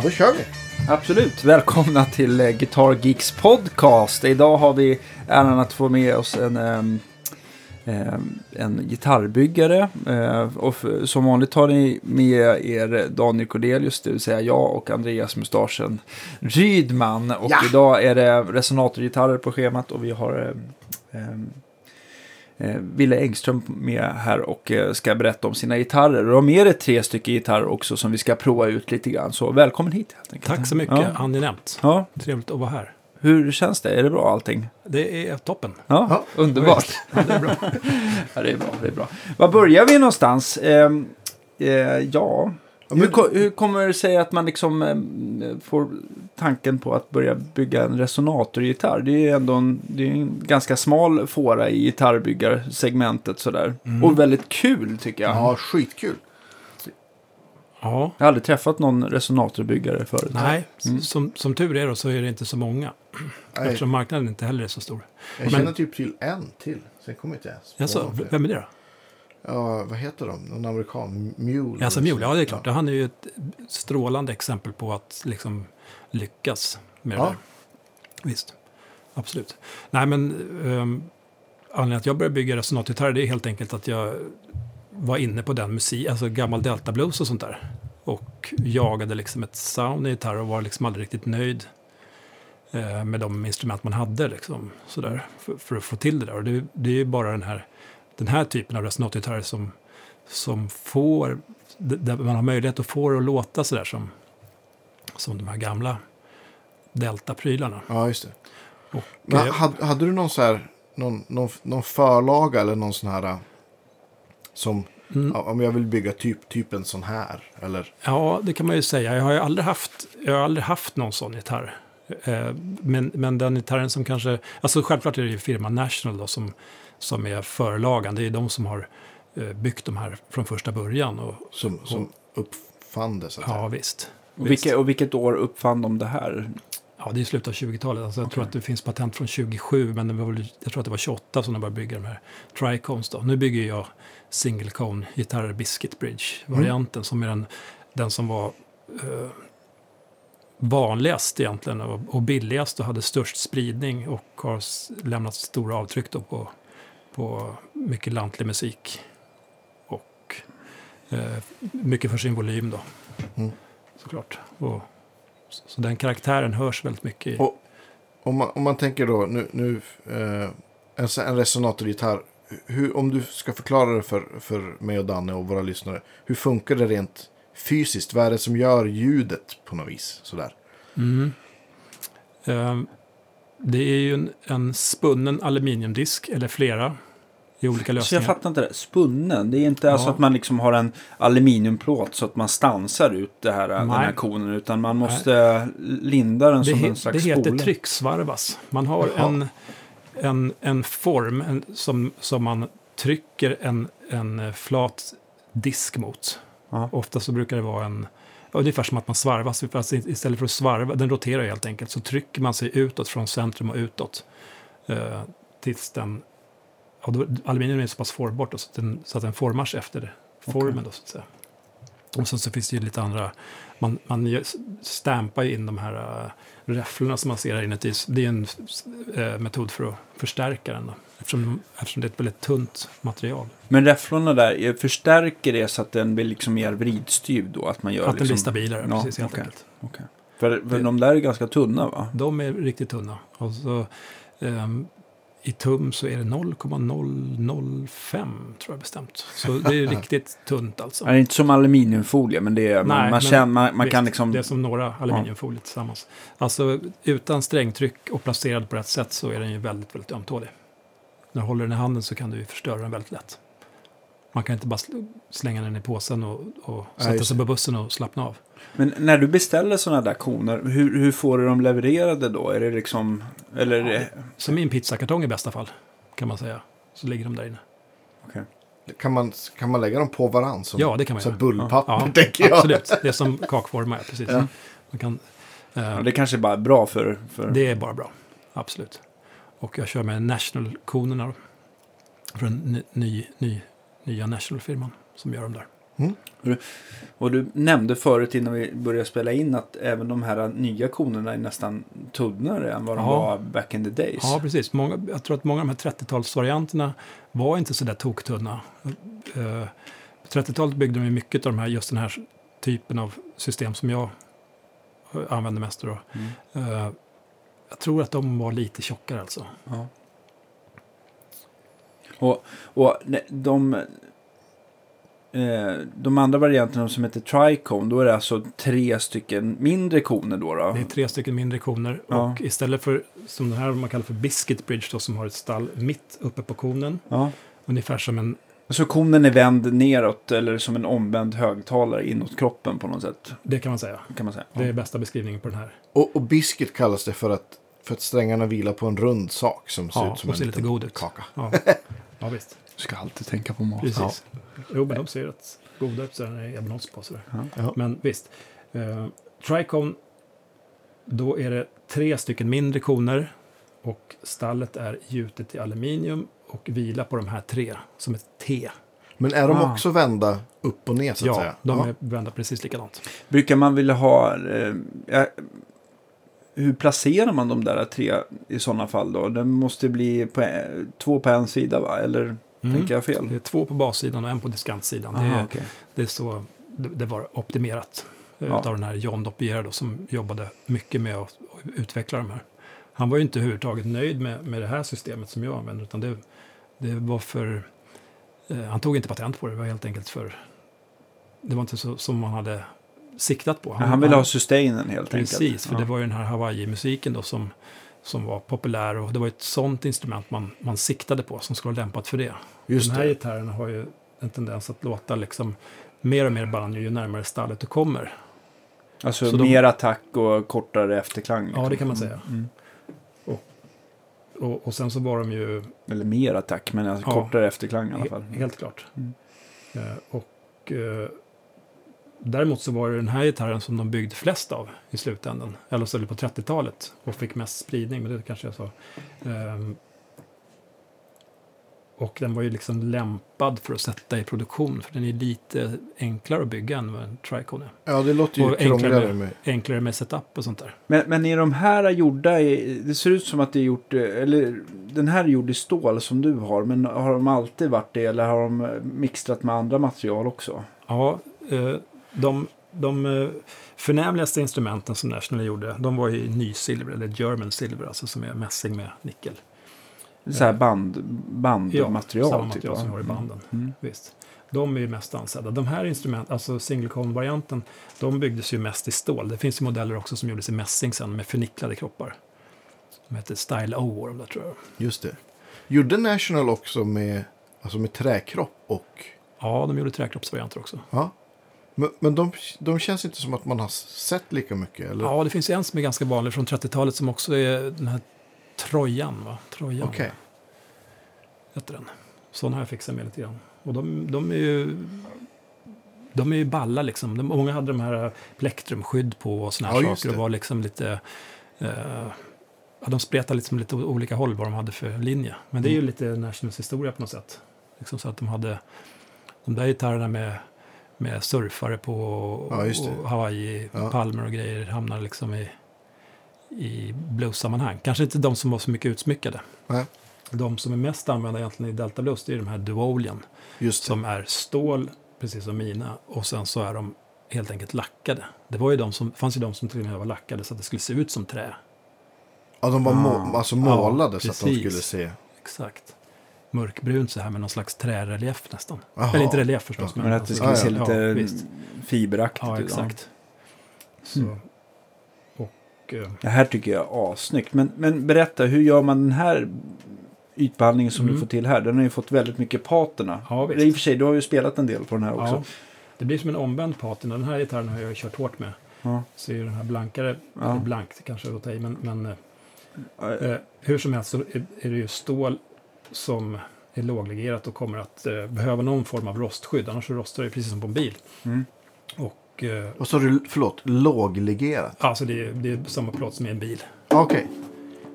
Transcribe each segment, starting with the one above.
Ja, då kör vi. Absolut. Välkomna till eh, Guitar Geeks podcast. Idag har vi äran att få med oss en, ehm, ehm, en gitarrbyggare. Eh, och som vanligt har ni med er Daniel Cordelius, det vill säga jag och Andreas Mustaschen Rydman. Och Ja. idag är det resonatorgitarrer på schemat och vi har eh, ehm, eh, Ville Engström med här och eh, ska berätta om sina gitarrer. Och de har med er tre stycken gitarrer också som vi ska prova ut lite grann. Så välkommen hit helt enkelt. Tack så mycket, Ja. angenämt. Ja, Trevligt att vara här. hur känns det? Är det bra allting? Det är toppen. Ja, Ja, underbart. Ja, det är bra. ja, det är bra, det är bra. Var börjar vi någonstans? Ehm, eh, ja, hur, ko- hur kommer det sig att man liksom ehm, får tanken på att börja bygga en resonatorgitarr? Det är ju ändå en, det är en ganska smal fåra i gitarrbyggarsegmentet sådär. Och väldigt kul tycker jag. Ja, skitkul. Ja, Jag har aldrig träffat någon resonatorbyggare förut. nej, Mm. som, som tur är då så är det inte så många. Nej, Eftersom marknaden inte heller är så stor. jag men- känner typ till en till. Sen kommer inte jag ens Jaså, på fler. vem är det då? Ja, vad heter de? Någon amerikan? Mule? Alltså Mule, ja det är klart. Han är ju ett strålande exempel på att liksom lyckas med det Ja. där. Visst, absolut. Nej men um, anledningen att jag började bygga resonatgitarrer det är helt enkelt att jag var inne på den musik, alltså gammal delta blues och sånt där. Och jagade liksom ett sound i gitarr och var liksom aldrig riktigt nöjd eh, med de instrument man hade liksom sådär för, för att få till det där. Och det, det är ju bara den här, den här typen av resonatgitarrer som, som får, där man har möjlighet att få det att låta sådär som, som de här gamla delta-prylarna. Ja, just det. Och, Men, eh, hade, hade du någon så här, någon, någon, någon förlaga eller någon sån här äh, som, mm, om jag vill bygga typ, typ en sån här, eller? Ja, det kan man ju säga. Jag har ju aldrig haft, jag har aldrig haft någon sån gitarr. Eh, Men, men den gitarren som kanske... Alltså självklart är det ju firman National då som, som är förlagan. Det är de som har eh, byggt de här från första början. Och, Som, som uppfann det, så att ja, säga. visst. Och, vilka, och vilket år uppfann de det här? Ja, det är slutet av 20-talet. Alltså, Jag tror att det finns patent från 27, men det var väl, jag tror att det var 28 som de började bygga de här tricones. Då. Nu bygger jag single cone gitarrer Biscuit Bridge-varianten som är den, den som var eh, vanligast egentligen och, och billigast och hade störst spridning och har lämnat stora avtryck då på, på mycket lantlig musik. Och eh, mycket för sin volym då, Mm. såklart. Och, så- så den karaktären hörs väldigt mycket i... Och- Om man, om man tänker då, nu, nu eh, en, en resonatorgitarr. Hur, om du ska förklara det för, för mig och Danne och våra lyssnare. Hur funkar det rent fysiskt? Vad är det som gör ljudet på något vis? Sådär. Mm. Ehm, det är ju en, en spunnen aluminiumdisk, eller flera, i olika Så jag lösningar. fattar inte det. Spunnen, det är inte alltså Ja. att man liksom har en aluminiumplåt så att man stansar ut det här, den här Nej. konen. Utan man måste linda den det, som en det slags heter spole. trycksvarvas. Man har Jaha. en, en, en form en, som, som man trycker en, en flat disk mot. Ofta så brukar det vara en, ungefär som att man svarvas. Fast istället för att svarva, den roterar helt enkelt, så trycker man sig utåt från centrum och utåt. Eh, tills den, ja, då, aluminium är så pass formbart då, så, att den, så att den formar sig efter formen. Då, så att säga. Och sen så finns det ju lite andra, man, man stampar ju in de här uh, räfflorna som man ser här inuti. Det är en eh, metod för att förstärka den då, eftersom, eftersom det är ett väldigt tunt material. Men räfflorna där, eh, förstärker det så att den blir liksom mer vridstyv då? Att man gör att den liksom... blir stabilare, Ja, precis helt okej. enkelt. Okej. För, för Det- de där är ganska tunna va? De är riktigt tunna. Och så, ehm, I tum så är det 0,005 tror jag bestämt. Så det är riktigt tunt alltså. Det är inte som aluminiumfolie men det är, man, Nej, man, men känner, man, man Visst, kan liksom... Det är som några aluminiumfolier tillsammans. Alltså utan strängtryck och placerad på rätt sätt så är den ju väldigt, väldigt ömtålig. När du håller den i handen så kan du ju förstöra den väldigt lätt. Man kan inte bara sl- slänga den i påsen och, och sätta sig på bussen och slappna av. Men när du beställer sådana där koner, hur, hur får du dem levererade då? Är det liksom... Eller är det... Som i en pizzakartong i bästa fall, kan man säga. Så ligger de där inne. Kan man, kan man lägga dem på varandra? Som, Ja, det kan man som göra. bullpapper, Ja, tänker jag. absolut. Det är som kakformar, precis. Ja. Man kan, eh, Ja, det kanske bara är bra för... för... Det är bara bra, absolut. Och jag kör med National-konerna. Från ny, ny, ny, nya National-firman som gör dem där. Mm. Och, du nämnde förut innan vi började spela in att även de här nya konerna är nästan tunnare än vad de Ja. var back in the days. Ja, precis. Många, jag tror att många av de här 30-talsvarianterna var inte så där toktunna. Eh, på 30-talet byggde de mycket av de här, just den här typen av system som jag använder mest. Då. Mm. Eh, jag tror att de var lite tjockare alltså. Ja. Och, och de, eh, de andra varianterna som heter Tricone, då är det alltså tre stycken mindre koner då? då? Det är tre stycken mindre koner. Ja. Och istället för, som den här man kallar för biscuit bridge, då, som har ett stall mitt uppe på konen. Ja. Ungefär som en, Så konen är vänd neråt eller som en omvänd högtalare inåt kroppen på något sätt. det kan man säga. Kan man säga. Det är bästa beskrivningen på den här. Och, och biscuit kallas det för att, för att strängarna vilar på en rund sak som ser Ja, ut som en lite liten god ut. kaka. Ja, ja visst. Du ska alltid tänka på mat. Precis. Jo, men de ser rätt goda ut det är på. Sådär. Ja. Men visst. Uh, Tricone, då är det tre stycken mindre koner. Och stallet är gjutet i aluminium och vilar på de här tre som ett T. Men är de Ah. också vända upp och ner så att Ja, säga? de Ja. är vända precis likadant. Brukar man vilja ha... Eh, ja, hur placerar man de där tre i sådana fall då? Det måste bli på, en- två på en sida va? Eller Mm. tänker jag fel? Det är två på bassidan och en på diskantsidan. Det Aha, är, okej. det är så det, det var optimerat. Ja. Ja. Av den här John Dopier då, som jobbade mycket med att utveckla de här. Han var ju inte överhuvudtaget nöjd med, med det här systemet som jag använder. Utan det, det var för... Eh, han tog inte patent på det. Det var helt enkelt för... Det var inte så som man hade siktat på. Ja, han ville ha sustainen helt Precis, enkelt. för det var ju den här Hawaii-musiken då som, som var populär. Och det var ett sånt instrument man, man siktade på som skulle vara lämpat för det. Just de här det. gitarrerna har ju en tendens att låta liksom mer och mer banjo ju närmare stallet du kommer. Alltså Så de- mer attack och kortare efterklang. liksom. Ja, det kan man säga. Mm. Och, och sen så var de ju Eller mer attack, men alltså Ja. kortare efterklang i alla fall. he- helt klart. Mm. Eh, och eh, däremot så var det den här gitarren som de byggde flest av i slutändan. Eller så är det på 30-talet och fick mest spridning, men det kanske jag sa. Ehm, och den var ju liksom lämpad för att sätta i produktion, för den är lite enklare att bygga än vad en Tricone är. Ja, det låter ju Och enklare krångligare med- med... Enklare med setup och sånt där. Men, men är de här gjorda i, det ser ut som att det är gjort, eh, eller den här är gjord i stål som du har, men har de alltid varit det eller har de mixtrat med andra material också? Ja, eh, de, de eh, förnämligaste instrumenten som National gjorde, de var i nysilver, eller German silver, alltså som är mässing med nickel. Så här band, bandmaterial samma typ, material va? som vi har i banden. Mm. Visst. De är ju mest ansedda. De här instrumenten, alltså single cone-varianten, de byggdes ju mest i stål. Det finns ju modeller också som gjordes i mässing sen med förnicklade kroppar. De heter Style O, de där tror jag. Just det. Gjorde National också med, alltså med träkropp och... Ja, de gjorde träkroppsvarianter också. Ja. Men, men de, de känns inte som att man har sett lika mycket, eller? Ja, det finns en som är ganska vanlig från 30-talet som också är den här Trojan, va? Trojan. Okej. heter den. Sån har jag fixat med lite grann. Och de, de är ju... De är ju balla liksom. De, många hade de här plektrumskydd på och såna här Ja, saker. Och var liksom lite... Eh, ja, de spretade liksom lite olika håll vad de hade för linje. Men det är ju Mm. lite Nationals historia på något sätt. Liksom så att de hade de där gitarrerna med, med surfare på Ja, och Hawaii, Ja. palmer och grejer hamnar liksom i, i blues-sammanhang. Kanske inte de som var så mycket utsmyckade. Nej. De som är mest använda egentligen i Delta Blues det är de här Duolian. Som är stål, precis som mina. Och sen så är de helt enkelt lackade. Det var ju de som, fanns ju de som till och med var lackade så att det skulle se ut som trä. Ja, de var må, Ah. alltså målade Ja, så att de skulle se... Exakt. Mörkbrunt så här med någon slags trärelief nästan. Jaha. Eller inte relief förstås. Men att det skulle Ja, se ja. lite Ja, fiberaktigt Ja, ut. exakt. Mm. Och... eh, Det här tycker jag är assnyggt. Men, men berätta, hur gör man den här ytbehandlingen som Mm. du får till här? Den har ju fått väldigt mycket patina. Ja, visst. I och för sig, du har ju spelat en del på den här också. Ja, det blir som en omvänd patina. Den här gitarren har jag kört hårt med. Ja. Så är ju den här blankare, Ja. blankt kanske att ta i, men, men eh, Ja. Eh, hur som helst så är, är det ju stål som är låglegerat och kommer att eh, behöva någon form av rostskydd. Annars så rostar det precis som på en bil. Mm. Och eh, Vad sa du? Förlåt, låglegerat? alltså det, är- det är samma plåt som i en bil. Okej.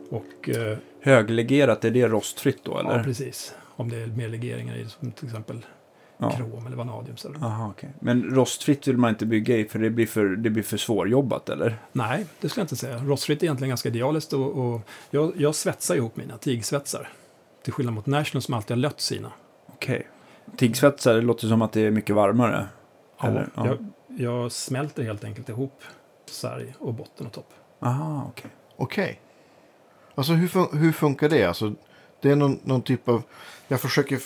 Och eh, Höglegerat, är det rostfritt då eller? ja, precis. Om det är mer legeringar i, som till exempel Ja. krom eller vanadium. Så. Aha, okej. Men rostfritt vill man inte bygga i för det blir för, det blir för svårjobbat eller? Nej, det skulle jag inte säga. Rostfritt är egentligen ganska idealiskt och, och jag, jag svetsar ihop mina tigsvetsar. Till skillnad mot National som alltid har lött sina. Okej. Tiggsvetsar, det låter som att det är mycket varmare. Ja, Eller, ja. Jag, jag smälter helt enkelt ihop sarg och botten och topp. Aha, okej. Okej. Alltså hur, fun- hur funkar det? Alltså, det är någon, någon typ av... Jag försöker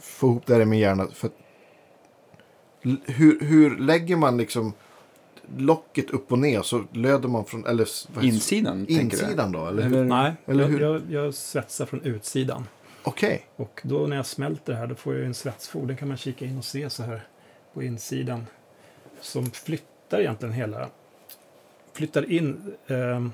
få ihop det här i min hjärna. För hur, hur lägger man liksom locket upp och ner så löder man från... Eller, Insidan, tänker du? Insidan då? Eller, hur? Nej, Eller jag, hur? jag, jag svetsar från utsidan. Okej. Och då när jag smälter det här då får jag en svetsfog. Den kan man kika in och se så här på insidan. Som flyttar egentligen hela... Flyttar in... ehm,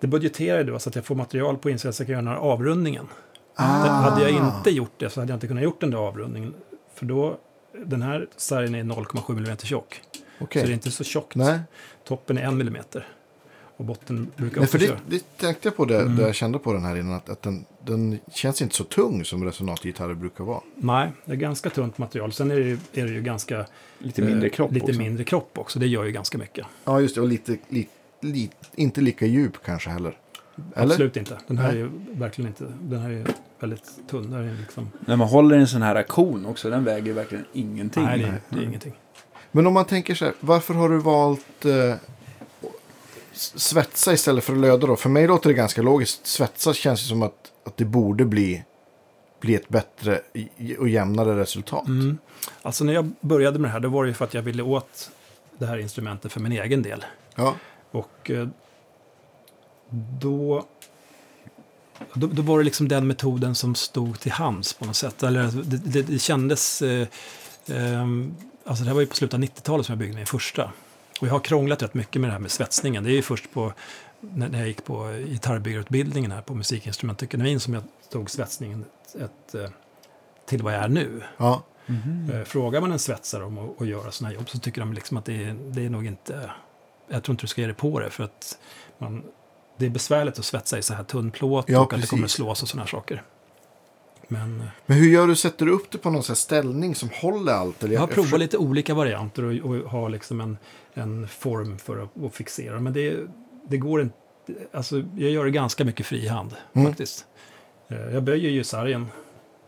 det budgeterar ju då så att jag får material på insidan så jag kan göra den här avrundningen. Ah. Hade jag inte gjort det så hade jag inte kunnat gjort den där avrundningen. För då... Den här sargen är 0,7 mm tjock. Okej. Så det är inte så tjockt. Nej, Toppen är 1 mm. Och botten brukar Nej för det, det tänkte jag på det, Mm. det jag kände på den här innan. Att, att den, den känns inte så tung som resonatgitarrer brukar vara. Nej, det är ganska tunt material. Sen är det ju, är det ju ganska... Lite mindre eh, kropp Lite också. mindre kropp också. Det gör ju ganska mycket. Ja, just det. Och lite, li, li, inte lika djup kanske heller. Eller? Absolut inte. Den här Nej. är ju verkligen inte... Den här är ju väldigt tunn. Är liksom, När man håller en sån här aktion också, den väger verkligen ingenting. nej, det är, Nej. det är ingenting. Men om man tänker så här, varför har du valt eh, svetsa istället för att löda då? För mig låter det ganska logiskt. Svetsa känns ju som att, att det borde bli, bli ett bättre och jämnare resultat. Mm. Alltså när jag började med det här, då var det ju för att jag ville åt det här instrumentet för min egen del. Ja, Och eh, då, då, då var det liksom den metoden som stod till hands på något sätt. Eller det, det, det kändes... Eh, ehm, alltså det här var ju på slutet av 90-talet som jag byggde min första. Och jag har krånglat rätt mycket med det här med svetsningen. Det är ju först på, när jag gick på gitarrbyggarutbildningen här på Musikinstrumentakademin som jag tog svetsningen ett, ett, eh, till vad jag är nu. ja. Mhm. Eh, Frågar man en svetsare om att, att göra sådana här jobb så tycker de liksom att det är, det är nog inte... Jag tror inte du ska ge dig på det för att man, det är besvärligt att svetsa i så här tunn plåt Ja, och att det kommer slås och sådana här saker. Men Men hur gör du? Sätter du upp det på någon sån här ställning som håller allt? Eller jag har provat försöker- lite olika varianter och, och har liksom en, en form för att, att fixera. Men det, det går inte... Alltså, jag gör det ganska mycket frihand Mm. faktiskt. Eh, Jag böjer ju sargen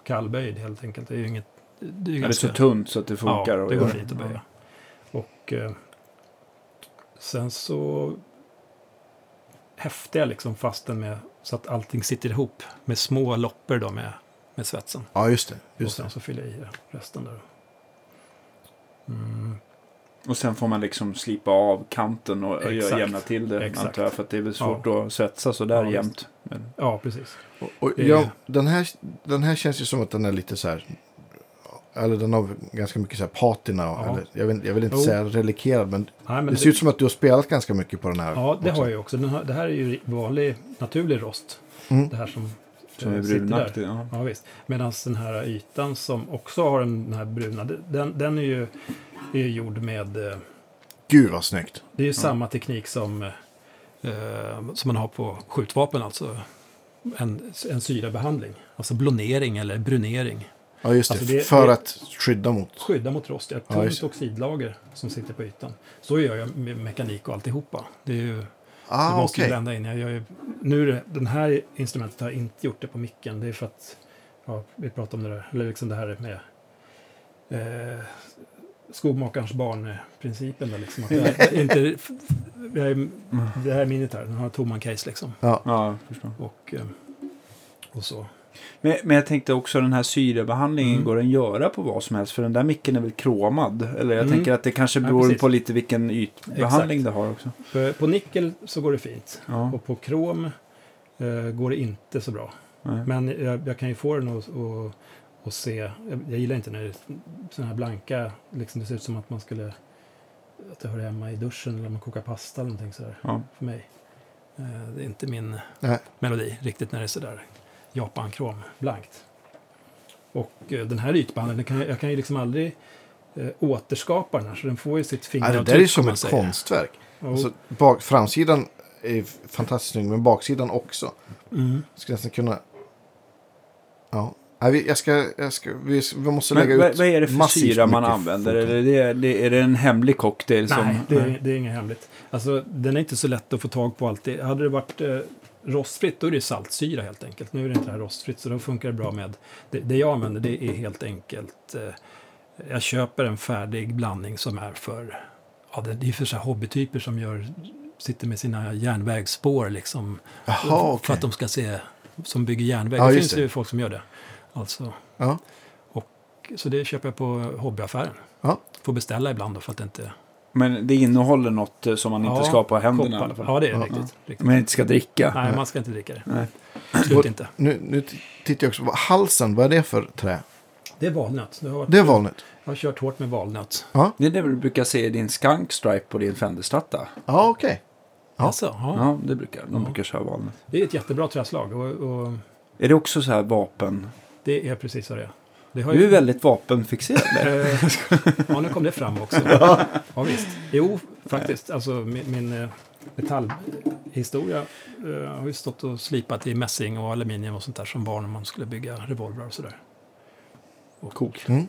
kallböjd helt enkelt. Det är ju inget... Det är ju Ja, det är så tunt så att det funkar. Ja, det går fint att böja. Och eh, sen så häftar jag liksom fast den med så att allting sitter ihop med små loppor då med, med svetsen. Ja, just det. och Just sen det. så fyller jag i resten där. Mm. Och sen får man liksom slipa av kanten och, och Exakt. jämna till det. Exakt. Antar jag, för att det är väl svårt att svetsa så där Ja, jämt. Men, Ja, precis. Och, och, Det är- ja, den, här, den här känns ju som att den är lite så här... Eller den har ganska mycket så här patina. Ja. Eller, jag, vill, jag vill inte Jo. säga relikerad, men, Nej, men det ser ut som att du har spelat ganska mycket på den här. Ja, det också. har jag också. Den har, det här är ju vanlig, naturlig rost. Mm. Det här som, som är brunaktig. Ja. Ja, visst. Medan den här ytan som också har den här bruna, den, den är ju är ju gjord med... eh, Gud vad snyggt. Det är ju samma teknik som, eh, som man har på skjutvapen, alltså en, en syrabehandling. Alltså blonering eller brunering. Ja, just det. Alltså, det- för det- att skydda mot. Skydda mot rost, ett Ja, tungt det. oxidlager som sitter på ytan. Så gör jag med mekanik och alltihopa. Det är ju, Ah, du måste okej. ju blända in. Jag gör ju, nu är det, den här instrumentet har jag inte gjort det på micken. Det är för att, ja, vi pratar om det där, eller liksom det här med eh, skomakarens barn-principen. Där, liksom, att inte, jag är, det här är min gitarr, den har Toman case liksom. ja, jag förstår. Och, eh, och så. Men, men jag tänkte också den här syrebehandlingen, Mm. går den göra på vad som helst? För den där micken är väl kromad? Eller jag Mm. tänker att det kanske Ja, beror precis. på lite vilken ytbehandling Exakt. det har också. För på nickel så går det fint. Ja, Och på krom eh, går det inte så bra. nej. Men jag, jag kan ju få den att, att, att se. Jag, jag gillar inte när det är sådana här blanka. Liksom det ser ut som att man skulle. Att det hör hemma i duschen eller man kokar pasta eller någonting sådär. Ja. För mig. Eh, det är inte min Nej. melodi riktigt när det är sådär japankrom blankt. Och eh, den här ytbehandlingen, kan, jag- jag kan ju liksom aldrig eh, återskapa den här. Så den får ju sitt Ja, fingeravtryck. det där är som ett säga. konstverk. Och, Alltså, bak, framsidan är fantastiskt snygg, men baksidan också. mm, Jag skulle nästan kunna... Ja, Nej, vi, jag ska, jag ska, vi, vi måste Men lägga vad, ut vad är det för syra man använder? Är det, det, är det en hemlig cocktail? som, Nej, det är, det är inget hemligt. Alltså, den är inte så lätt att få tag på alltid. Hade det varit eh, rostfritt, då är det saltsyra helt enkelt. Nu är det inte det här rostfritt, så då funkar det bra med... Det, det jag använder, det är helt enkelt... Eh, jag köper en färdig blandning som är för... Ja, det, är för så här hobbytyper som gör, sitter med sina järnvägsspår liksom. Jaha, För okej. att de ska se, som bygger järnväg. Ja, det finns det. ju folk som gör det. Alltså, Ja. så det köper jag på hobbyaffären. Ja. Får beställa ibland då för att det inte... Men det innehåller något eh, som man inte Ja, ska ha på händerna i Koppar. alla fall. Ja, det är Ja. riktigt. riktigt. Men inte ska dricka. Nej, man ska inte dricka det. Nej. Absolut inte. Nu, nu tittar jag också på halsen. Vad är det för trä? Det är valnöt. Det har varit, Det är valnöt. Jag har kört hårt med valnöt. Det är det du brukar se i din skunk stripe på din Fender-stratta. Ja, okej. Ja. Alltså, ja. Ja, det brukar de Ja. brukar köra valnöt. Det är ett jättebra träslag och, och Är det också så här vapen? det är precis vad det är. Det har Du är väldigt vapenfixerad. Eh, ja, nu kom det fram också. Ja, visst. Jo, faktiskt. Alltså min, min eh, metallhistoria eh, har ju stått och slipat i mässing och aluminium och sånt där som barn när man skulle bygga revolvrar och sådär. Och Coolt. Mm.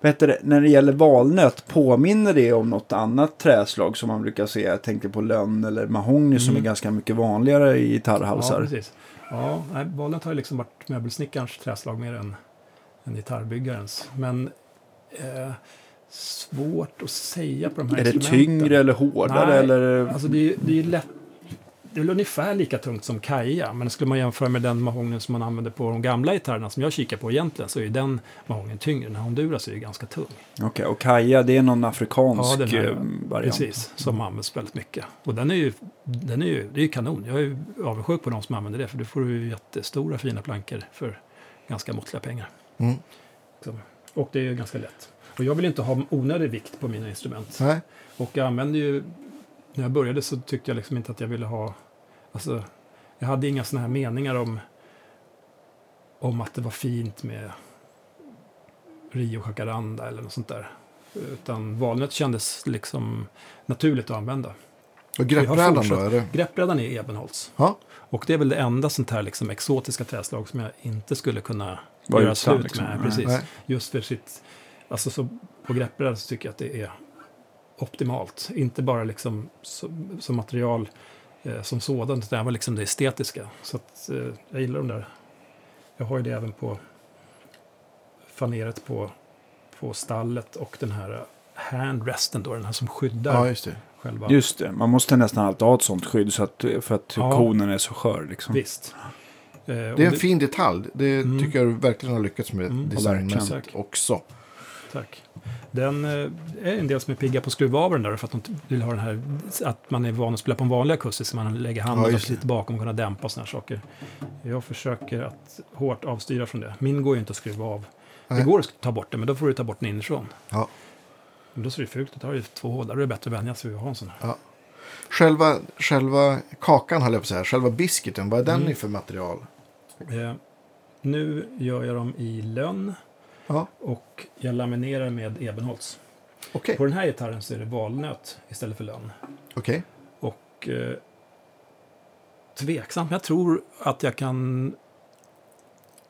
Du, när det gäller valnöt, påminner det om något annat träslag som man brukar se? Jag tänker på lönn eller mahogny som är Mm. ganska mycket vanligare i Ja, gitarrhalsar. precis. Ja, nej, valnöt har ju liksom varit möbelsnickarens träslag mer än, än gitarrbyggarens. Men eh, svårt att säga på de här är det tyngre eller hårdare? Nej, eller? Alltså det är det är lätt. Det är väl ungefär lika tungt som kaja, men skulle man jämföra med den mahognen som man använder på de gamla gitarrerna som jag kikar på egentligen så är den mahognen tyngre. Den här Honduras är ju ganska tung. Okej, och kaja det är någon afrikansk Ja, här, eh, variant? Precis, som används väldigt mycket. Och den är ju, den är ju, det är ju kanon. Jag är ju avundsjuk på de som använder det, för då får du ju jättestora fina plankor för ganska måttliga pengar. Mm. Och det är ju ganska lätt. Och jag vill inte ha onödig vikt på mina instrument. Nej. Och jag använde ju, när jag började så tyckte jag liksom inte att jag ville ha, alltså, jag hade inga sådana här meningar om, om att det var fint med Rio Jacaranda eller något sånt där. Utan valnöt kändes liksom naturligt att använda. Och greppbrädan då? fortsatt. Är det? Greppbrädan är ebenholts. Ja. Och det är väl det enda sånt här liksom exotiska träslag som jag inte skulle kunna Var göra utan, slut liksom. med. Precis. Nej. Just för sitt, alltså så på greppbrädan så tycker jag att det är optimalt. Inte bara liksom som, som material eh, som sådant, utan även liksom det estetiska. Så att, eh, jag gillar de där. Jag har ju det även på faneret på, på stallet och den här handresten då, den här som skyddar Ja, just det. själva. Just det, man måste nästan alltid ha ett sånt skydd så att, för att Ja. konen är så skör. Liksom. Visst. Eh, Det är en fin detalj. Det Mm. tycker jag du verkligen har lyckats med Mm, verkligen. också. Tack. Den eh, är en del som är pigga på att skruva av den där för att de vill ha den här, att man är van att spela på en vanlig akustisk, så man lägger Ja, handen upp lite bakom och kunna dämpa och sådana här saker. Jag försöker att hårt avstyra från det. Min går ju inte att skruva av. Det Nej. går att ta bort den, men då får du ta bort den inifrån. Ja. Men då ser det fult ut. Det har ju två hål, då är det bättre att vänja sig vid att ha en sån här. Själva, själva kakan, höll jag på att säga, själva biskiten, vad är den Mm. i för material? Eh, nu gör jag dem i lönn Ja, och jag laminerar med ebenholts. okej. På den här gitarren så är det valnöt istället för lönn. Okej. Och eh, tveksam. Jag tror att jag kan...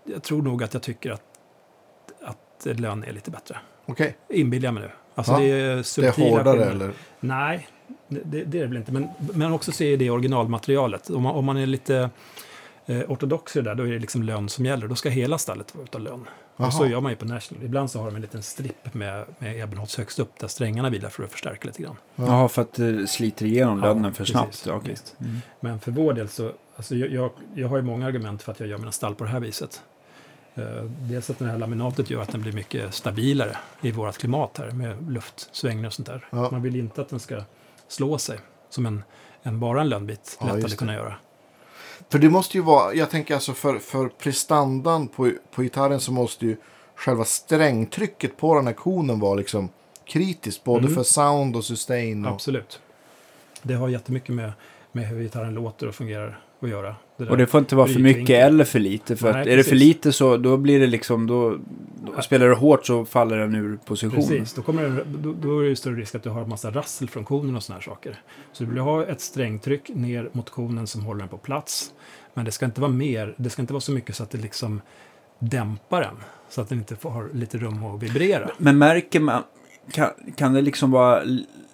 Jag tror nog att jag tycker att, att lön är lite bättre. Okej. Inbillar jag mig nu. Alltså Ja, det är Det är hårdare skillnader. eller? Nej, det, det, är det väl inte. Men, men också se i det originalmaterialet. Om man, om man är lite eh, ortodox i det där, då är det liksom lön som gäller. Då ska hela stallet vara utav lön. Och så gör man ju på National. Ibland så har de en liten stripp med, med ebenholts högst upp där strängarna vilar för att förstärka lite grann. Ja. Jaha, för att det sliter igenom Ja, lönnen för precis. snabbt. Okej. Visst. Mm. Men för vår del så, alltså jag, jag, jag har ju många argument för att jag gör mina stall på det här viset. Eh, dels att det här laminatet gör att den blir mycket stabilare i vårt klimat här med luftsvängningar och sånt där. Ja. Man vill inte att den ska slå sig som en, en bara en lönnbit Ja, lätt just hade det. kunnat göra. För det måste ju vara, jag tänker alltså för, för prestandan på, på gitarren så måste ju själva strängtrycket på den här konen vara liksom kritiskt. Både Mm. för sound och sustain. Och, Absolut. Det har jättemycket med, med hur gitarren låter och fungerar att göra. Det. Och det får inte vara för mycket eller för lite. För Nej, att är det för precis. lite så då blir det liksom, då, då spelar det hårt så faller den ur position. Precis, då, kommer det, då, då är det större risk att du har en massa rassel från konen och såna här saker. Så du vill ha ett strängtryck ner mot konen som håller den på plats. Men det ska inte vara mer, det ska inte vara så mycket så att det liksom dämpa den. Så att den inte får, har lite rum att vibrera. Men märker man, kan, kan det liksom vara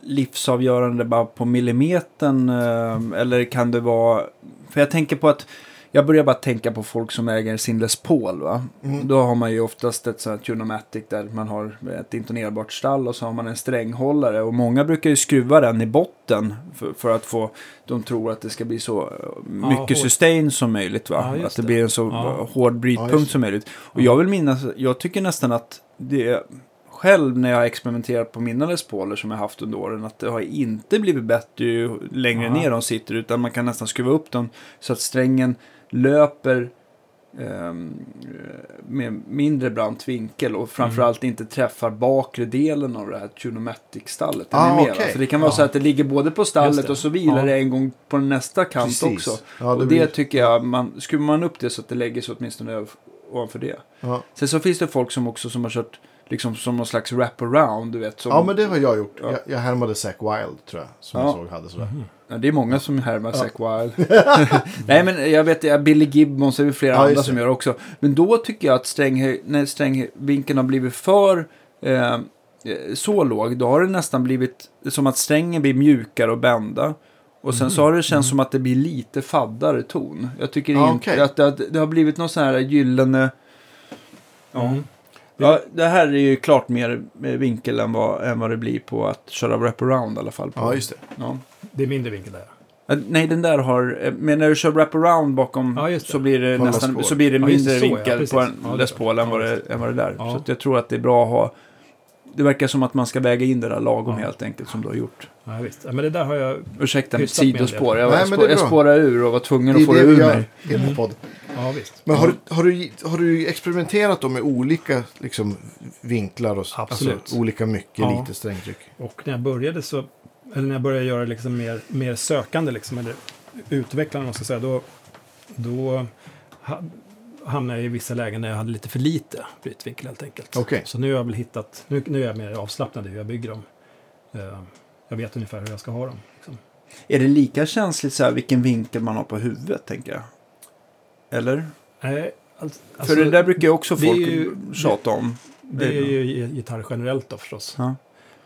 livsavgörande bara på millimetern? eh, Eller kan det vara, för jag tänker på att, jag börjar bara tänka på folk som äger sin Les Paul. Va? Mm. Då har man ju oftast ett sånt här Tunomatic där man har ett intonerbart stall och så har man en stränghållare. Och många brukar ju skruva den i botten för, för att få, de tror att det ska bli så eh, mycket hårt. sustain som möjligt. Va? Ja, att det det. blir en så Ja. hård Ja, brytpunkt som möjligt. Och jag vill minnas, jag tycker nästan att det själv när jag har experimenterat på mina Les Pauler som jag haft under åren att det har inte blivit bättre ju längre Ja. ner de sitter utan man kan nästan skruva upp dem så att strängen löper ehm, med mindre brant vinkel och framförallt inte träffar bakre delen av det här Tunomatic-stallet. Är Ah, va? Så det kan vara Ja. så att det ligger både på stallet det. och så vilar Ja. det en gång på nästa kant Precis. också. Ja, och det blir- tycker jag, man, skruvar man upp det så att det lägger sig åtminstone ovanför det. Ja. Sen så finns det folk som också som har kört liksom som någon slags wraparound, du vet. Som, ja, men det har jag gjort. Ja. Jag, jag härmade Zack Wild, tror jag. Som Ja. jag såg hade sådär. Mhm. Ja, det är många som härmar Zack Wild. Nej, men jag vet, ja, Billy Gibbons är det flera Ja, andra som gör också. Men då tycker jag att stränghöj, när strängvinkeln har blivit för eh, eh, så låg, då har det nästan blivit som att strängen blir mjukare och bända. Och sen så har det känts som att det blir lite faddare ton. Jag tycker Ja, inte okej. att det, har- det har blivit någon sån här gyllene... Ja. Mm. Ja, det här är ju klart mer eh, vinkel än vad, än vad det blir på att köra wraparound i alla fall. På. Ja, just det. Ja. Det är mindre vinkel där. Eh, Nej, den där har... eh, Men när du kör wraparound bakom Ja, så blir det På nästan så blir det Ja, mindre det, så, ja, vinkel precis. på en Ja, Les Paul än vad Ja, det, än vad det där. Ja. Så att jag tror att det är bra att ha... Det verkar som att man ska väga in det där lagom Ja. helt enkelt som du har gjort. Ja, visst. Ja, men det där har jag... Ursäkta mitt sidospår. det. Jag, Nej, jag, men spå, det är jag spårar ur och var tvungen Det att få det det ur mig. i den här podden. Ja, visst. Men har du, har, du, har du experimenterat då med olika liksom, vinklar och s- Absolut. Alltså, olika mycket, Ja. lite strängtryck? Och när jag började så, eller när jag började göra liksom mer, mer sökande, liksom, eller utvecklande, man ska säga, då, då hamnade jag i vissa lägen när jag hade lite för lite brytvinkel helt enkelt. Okej. Så nu har jag väl hittat, nu, nu är jag mer avslappnad i hur jag bygger dem. Eh, jag vet ungefär hur jag ska ha dem. Liksom. Är det lika känsligt så här vilken vinkel man har på huvudet, tänker jag? Eller? Nej, alltså, alltså, För det där brukar ju också folk ju- tjata om. det är ju gi- gitarr generellt då förstås. Ja.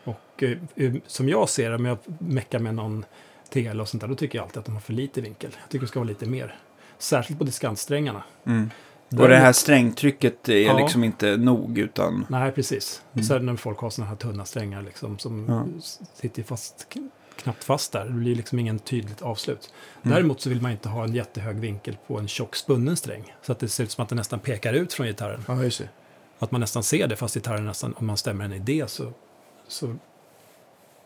Och eh, eh, som jag ser det, om jag meckar med någon TL och sånt där, då tycker jag alltid att de har för lite vinkel. Jag tycker det ska vara lite mer. Särskilt på diskantsträngarna. Mm. Och det här strängtrycket är Ja. liksom inte nog utan... Nej, precis. Mm. Det när folk har såna här tunna strängar liksom, som Ja. sitter fast, knappt fast där. Det blir liksom ingen tydligt avslut. Mm. Däremot så vill man inte ha en jättehög vinkel på en tjock spunnen sträng. Så att det ser ut som att det nästan pekar ut från gitarren. Ja, det. Att man nästan ser det fast gitarren nästan, om man stämmer en idé så, så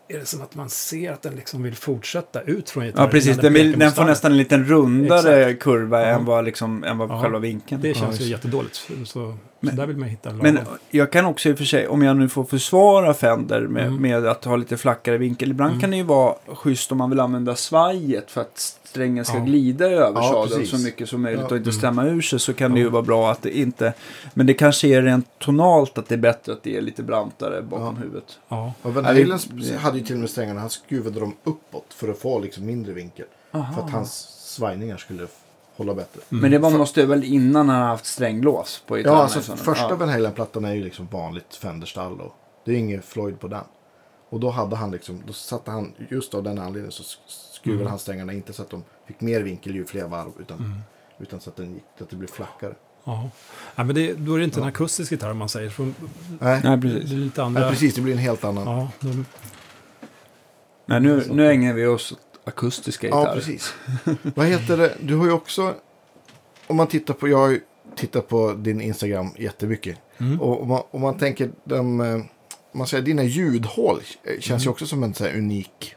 är det som att man ser att den liksom vill fortsätta ut från gitarren. Ja, precis. Den, vill, den får nästan en liten rundare kurva Ja. än vad, liksom, än vad Ja. själva vinkeln. Det känns ju jättedåligt. Så Men- där vill man hitta lagom. Men jag kan också i och för sig, om jag nu får försvara Fender med, Mm. med att ha lite flackare vinkel. Ibland Mm. kan det ju vara schysst om man vill använda svajet för att strängen ska Ja. glida över Ja, sadeln så mycket som möjligt Ja. och inte Mm. stämma ur sig så kan det ju vara bra att det inte... Men det kanske är rent tonalt att det är bättre att det är lite brantare bakom Ja. huvudet. Ja, Och Van Halen hade ju till och med strängarna, han skruvade dem uppåt för att få liksom mindre vinkel. För att hans svajningar skulle hålla bättre. Mm. Men det var måste väl innan han haft stränglås på gitarren? Ja, alltså första ja. Van Halen-plattan är ju liksom vanligt Fender-stall och det är inget Floyd på den. Och då hade han liksom, då satte han, just av den anledningen så sk- skruvade Mm. han strängarna inte så att de fick mer vinkel ju fler varv utan, Mm. utan så att, den gick, att det blev flackare. Ja. men det, då är det inte Ja. en akustisk gitarr man säger. För Nej, Nej, det är precis. lite andra... nej, precis, det blir en helt annan. Ja, de, Nej, nu, nu ägnar vi oss akustiska gitarrer. precis. Vad heter det, du har ju också, om man tittar på, jag har ju tittat på din Instagram jättemycket. mm. Och om man, om man tänker, de, eh, man säger dina ljudhål känns ju Mm. också som en så här unik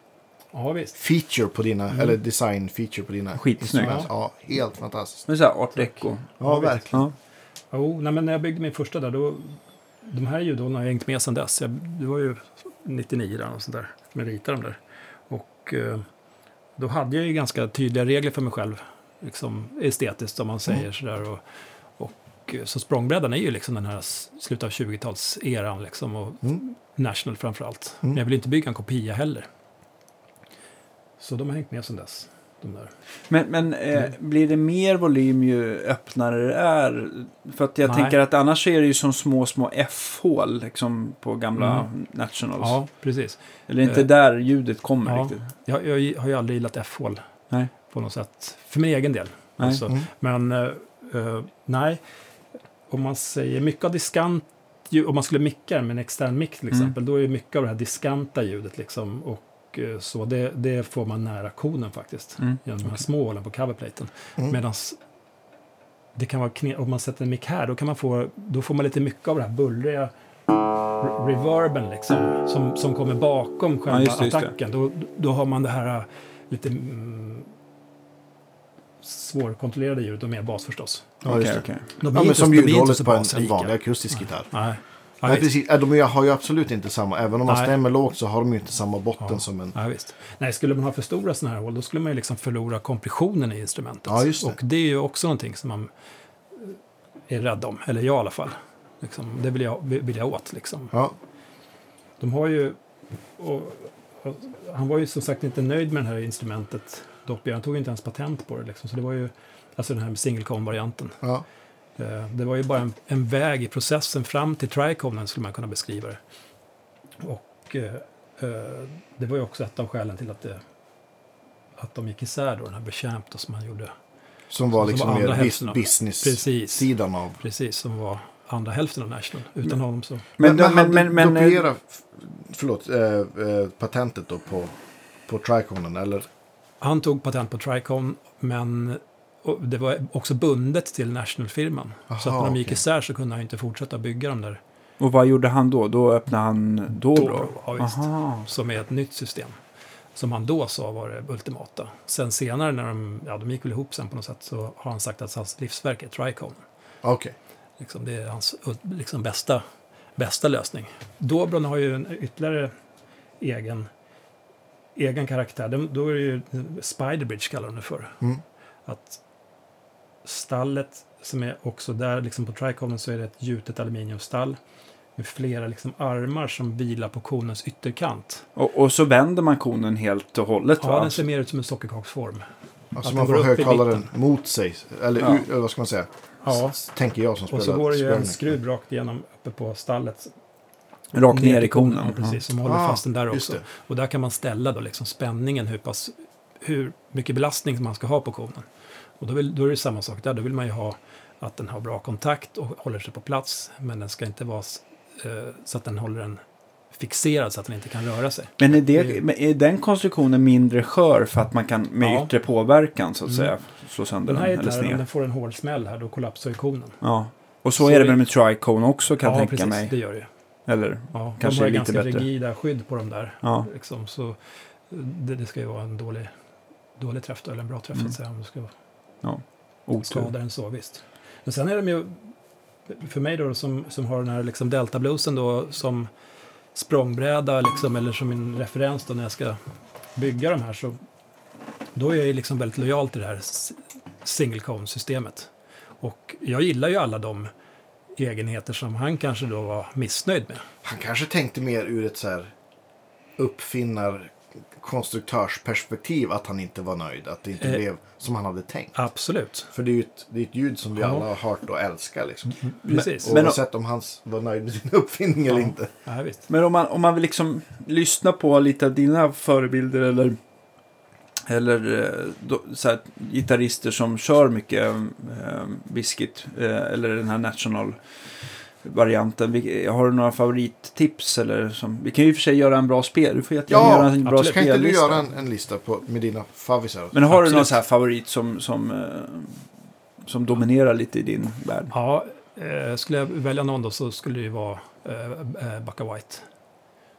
ja, visst. feature på dina, Mm. eller design feature på dina Skitsnyggt. instrument. Ja, helt fantastiskt. Men så här art deco. Ja, visst. verkligen. Ja. Jo, nej, men när jag byggde min första där, då, de här ljudhålen har jag hängt med sedan dess. Jag, det var ju 99 där och sånt där, med ritade dem där. Och eh, då hade jag ju ganska tydliga regler för mig själv, liksom estetiskt om man säger Mm. sådär. Och, och, eh, så språngbrädan är ju liksom den här slutet av 20-talseran liksom, och Mm. National framför allt. Mm. Men jag vill inte bygga en kopia heller. Så de har hängt med sedan dess. Men, men eh, Mm. blir det mer volym ju öppnare det är? För att jag Nej. tänker att annars är det ju som små, små F-hål liksom, på gamla Mm. Nationals. Ja, precis. Eller inte Eh, där ljudet kommer ja. riktigt. Jag, jag har ju aldrig gillat F-hål Nej. på något sätt. För min egen del. Nej. Alltså. Mm. Men eh, eh, nej, om man säger mycket av diskant om man skulle micka med en extern mick till Mm. exempel, då är mycket av det här diskanta ljudet liksom. Och eh, så, det, det får man nära koden faktiskt. Mm. Genom de här små hålen på coverplaten. Mm. Medan det kan vara om man sätter en mick här, då, kan man få, då får man lite mycket av det här bullriga re- reverben liksom, som, som kommer bakom själva just det, just det. attacken. Då, då har man det här äh, lite mm, svårkontrollerade ljudet och mer bas förstås. Ja, just det. okej. De är Ja, men inte- som ljudhållet på en, en vanlig akustisk gitarr. Nej. Nej, Nej, precis. Ja, De har ju absolut inte samma. Även om man Nej. stämmer lågt så har de ju inte samma botten Ja. som en... Ja, visst. Nej, skulle man ha för stora sådana här hål, då skulle man ju liksom förlora kompressionen i instrumentet. Ja, just det. Och det är ju också någonting som man eh, är rädd om, eller jag i alla fall. Liksom, det vill jag, vill jag åt liksom. Ja, De har ju... Och, och, han var ju som sagt inte nöjd med det här instrumentet. Doppler. Han tog ju inte ens patent på det. Liksom. Så det var ju alltså den här single varianten ja. Eh, Det var ju bara en, en väg i processen fram till triconen skulle man kunna beskriva det. Och eh, eh, det var ju också ett av skälen till att, det, att de gick isär då, den här Bechamp då, som han gjorde. Som var Som liksom var andra mer business-sidan Precis. av... Precis, som var andra hälften av National. Utan honom så... Men, Men, men, men, men, men, men, Doppera, förlåt, eh, eh, patentet då på, på Triconen, eller? Han tog patent på Tricon, men och det var också bundet till National-firman. så att när de gick okej. isär så kunde han inte fortsätta bygga de där. och vad gjorde han då? Då öppnade han Dobro? Dobro, ja, visst. Aha. som är ett nytt system. Som han då sa var det ultimata. Sen senare när de, ja de gick väl ihop sen på något sätt så har han sagt att hans livsverk är Tricone. Okej. Liksom, det är hans liksom, bästa, bästa lösning. Dobron har ju en ytterligare egen, egen karaktär. De, då är det ju Spiderbridge kallar de det för. Mm. Att stallet som är också där, liksom på Triconen så är det ett gjutet aluminiumstall med flera liksom armar som vilar på konens ytterkant. Och, och så vänder man konen helt och hållet Ja, va? den ser mer ut som en sockerkaksform. Alltså Att man får högtalaren mot sig. Eller, Ja. u- eller vad ska man säga? Ja. S- Tänker jag som spelar Och så går det ju en skruv rakt igenom uppe på stallet. Rakt ner i konen. Ja, precis. Som håller Ah, fast den där Just också. det. Och där kan man ställa då liksom spänningen, hur, pass, hur mycket belastning man ska ha på konen. Och då, vill, då är det samma sak där. Då vill man ju ha att den har bra kontakt och håller sig på plats. Men den ska inte vara eh, så att den håller den fixerad så att den inte kan röra sig. Men är, det, Det- men är den konstruktionen mindre skör för att man kan med Ja. yttre påverkan så att Mm. säga slå sönder Den den, här eller gitarren, om sned? den får en hård smäll här, då kollapsar ju konen. Ja. Och så, Så är det väl med Tricone också kan jag ja, tänka precis. mig. Det gör det ju. Eller? Ja, Kanske de har lite ganska bättre. rigida skydd på de där. Ja. Liksom, så det, det ska ju vara en dålig, dålig träff då, eller en bra träff Mm. så att säga. Om du ska Otur. skada den så, visst. Men sen är de ju, för mig då som, som har den här liksom Delta Bluesen då som språngbräda liksom, eller som min referens då när jag ska bygga de här så då är jag ju liksom väldigt lojal till det här single cone-systemet. Och jag gillar ju alla de egenheter som han kanske då var missnöjd med. Han kanske tänkte mer ur ett så här uppfinnar konstruktörsperspektiv att han inte var nöjd. Att det inte Eh. blev som han hade tänkt. Absolut. För det är ju ett, det är ett ljud som vi Ja. alla har hört och älskar. Liksom. Precis. Och Men- oavsett om han var nöjd med sin uppfinning eller Ja. inte. Ja, visst. Men om man, om man vill liksom lyssna på lite av dina förebilder eller, eller eh, då, så här, gitarrister som kör mycket eh, Biscuit eh, eller den här National varianten. Har du några favorittips? Eller som, vi kan ju i och för sig göra en bra spel. Du får jättegärna Ja, göra en bra absolut. Kan inte du spellista. göra en, en lista på, med dina favvisar? Men har du Absolut. någon så här favorit som, som, eh, som dominerar lite i din värld? Ja, eh, skulle jag välja någon då så skulle det ju vara eh, Backa White.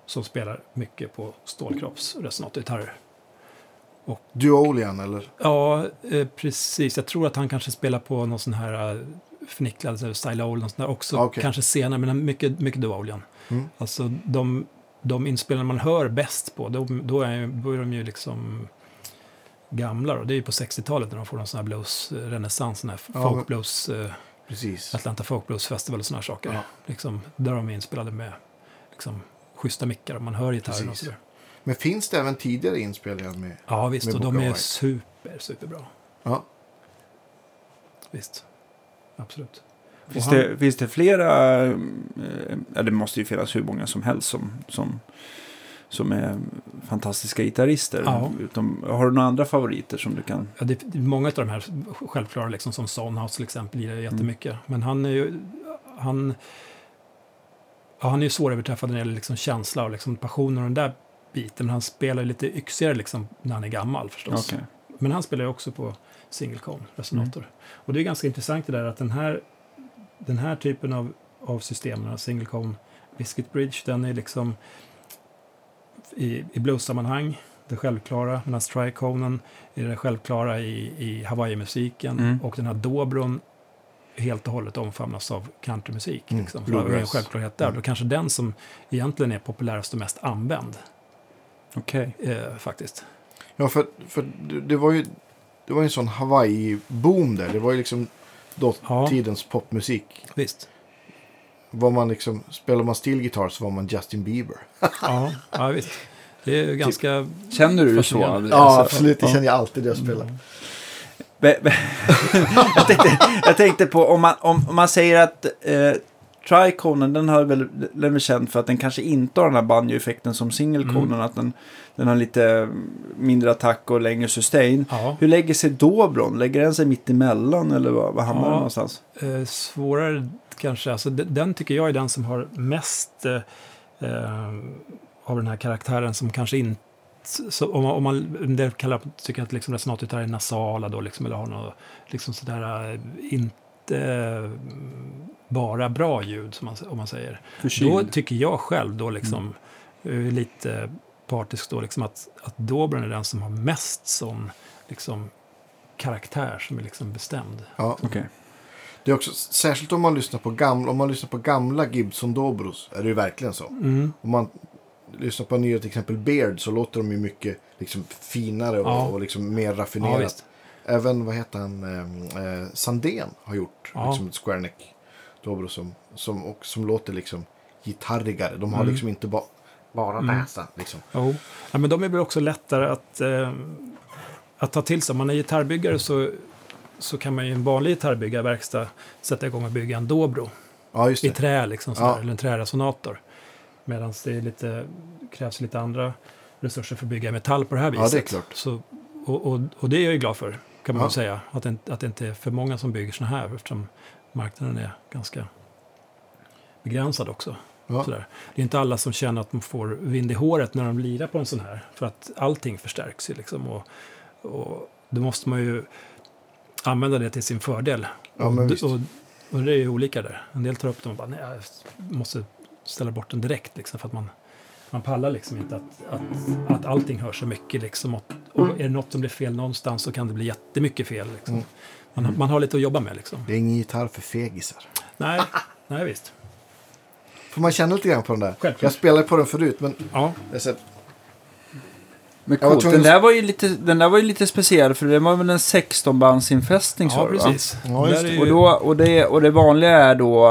Som spelar mycket på stålkroppsresonatorgitarrer. Duolian eller? Ja, eh, precis. Jag tror att han kanske spelar på någon sån här eh, förnicklad så här Style någon sån där också. Okej. Kanske senare, men mycket, mycket Duolian. Mm. Alltså de, de inspelningar man hör bäst på, då, då, är, då är de ju liksom gamla. Då. Det är ju på 60-talet när de får någon sån här blues-renässans, sån här Ja, folk men- eh, Precis. Atlanta Folk Blues Festival och såna här saker. Ja. Liksom, där de är inspelade med liksom, schyssta mickar och man hör gitarren och sådär. Men finns det även tidigare inspelningar med? Ja, visst. Med Och de är super, superbra. Ja. Visst. Absolut. Finns, han- det, finns det flera, eh, ja det måste ju finnas hur många som helst som, som, som är fantastiska gitarrister. Ja. Utom, har du några andra favoriter som du kan? Ja, det, det är många av de här självklara, liksom, som Sonhouse till exempel, gillar jag jättemycket. Men han är ju... Han, ja, han är ju svåröverträffad när det gäller liksom känsla och liksom passion och den där biten. Men han spelar lite yxigare liksom, när han är gammal förstås. Okej. Men han spelar ju också på single cone resonator. Och det är ganska intressant det där att den här, den här typen av, av system, single cone biscuit bridge, den är liksom i, i blues-sammanhang det självklara, medan triconen är det självklara i, i Hawaii-musiken Mm. och den här dobron helt och hållet omfamnas av countrymusik. Mm, Liksom. För det är en självklarhet där. Mm. Då kanske den som egentligen är populärast och mest använd, Okej. eh, faktiskt. Ja, för, för det var ju det var ju en sån Hawaii-boom där. Det var ju liksom dåtidens popmusik. Visst. Var man liksom, spelar man stillgitarr så var man Justin Bieber. Ja, ja visst. Det är ju ganska... Känner du det så? Ja, Alltså, absolut. Det ja. känner jag alltid när jag spelar. Be- be- jag, tänkte, jag tänkte på om man, om, om man säger att eh, Triconen, den, har väl, den är känd för att den kanske inte har den här banjo-effekten som singelkonen. Mm. Att den, den har lite mindre attack och längre sustain. Ja, Hur lägger sig dobron? Lägger den sig mitt emellan eller vad, vad hamnar Ja. den någonstans? eh, svårare kanske. Alltså, de- den tycker jag är den som har mest eh, av den här karaktären som kanske inte... Så om man, om man del kallar, tycker att liksom resonatgitarr är nasala då, liksom, eller har något liksom sådär, eh, inte bara bra ljud, som man, om man säger. Då Förkyld? tycker jag själv då liksom, eh, lite partisk då, liksom att, att dobren är den som har mest sån liksom, karaktär som är liksom bestämd. Ja. Okej. Det är också, särskilt om man lyssnar på gamla, om man lyssnar på gamla Gibson Dobros är det ju verkligen så. Mm. Om man lyssnar på nya till exempel Beard så låter de ju mycket liksom, finare och, Ja. och liksom mer Ja, raffinerat. visst. Även, vad heter han, eh, eh, Sandén har gjort Ja. liksom ett Square Neck Dobro som, som, och, som låter liksom gitarrigare. De har Mm. liksom inte ba, bara Mm. näsa. Liksom. Jo. Ja, men de är väl också lättare att, eh, att ta till sig. Om man är gitarrbyggare så, så kan man ju i en vanlig gitarrbyggarverkstad sätta igång och bygga en dobro Ja, i trä, liksom, sådär, Ja. eller en träresonator. Medan det lite, krävs lite andra resurser för att bygga metall på det här Ja, viset. det är klart. Så, och, och, och det är jag ju glad för, kan man Ja. säga. Att det, inte- att det inte är för många som bygger sådana här, eftersom marknaden är ganska begränsad också. Ja. Sådär. Det är inte alla som känner att de får vind i håret när de lirar på en sån här. För att allting förstärks ju liksom. Och, och då måste man ju använda det till sin fördel. Ja, och, och, och det är ju olika där. En del tar upp dem och bara, nej, jag måste ställa bort den direkt liksom. För att man, man pallar liksom inte att, att, att allting hör så mycket liksom. Och, och är det något som blir fel någonstans så kan det bli jättemycket fel liksom. Mm. Man, har- man har lite att jobba med liksom. Det är ingen gitarr för fegisar. Nej, nej visst. Får man känna lite grann på den där? Självklart. Jag spelade på den förut, men Ja, jag ser, Men coolt. tvungen Den där, var ju lite, den där var ju lite speciell för det var väl en 16-bandsinfästning sa ja du va? precis. Ja, är Och, då, och, det, och det vanliga är då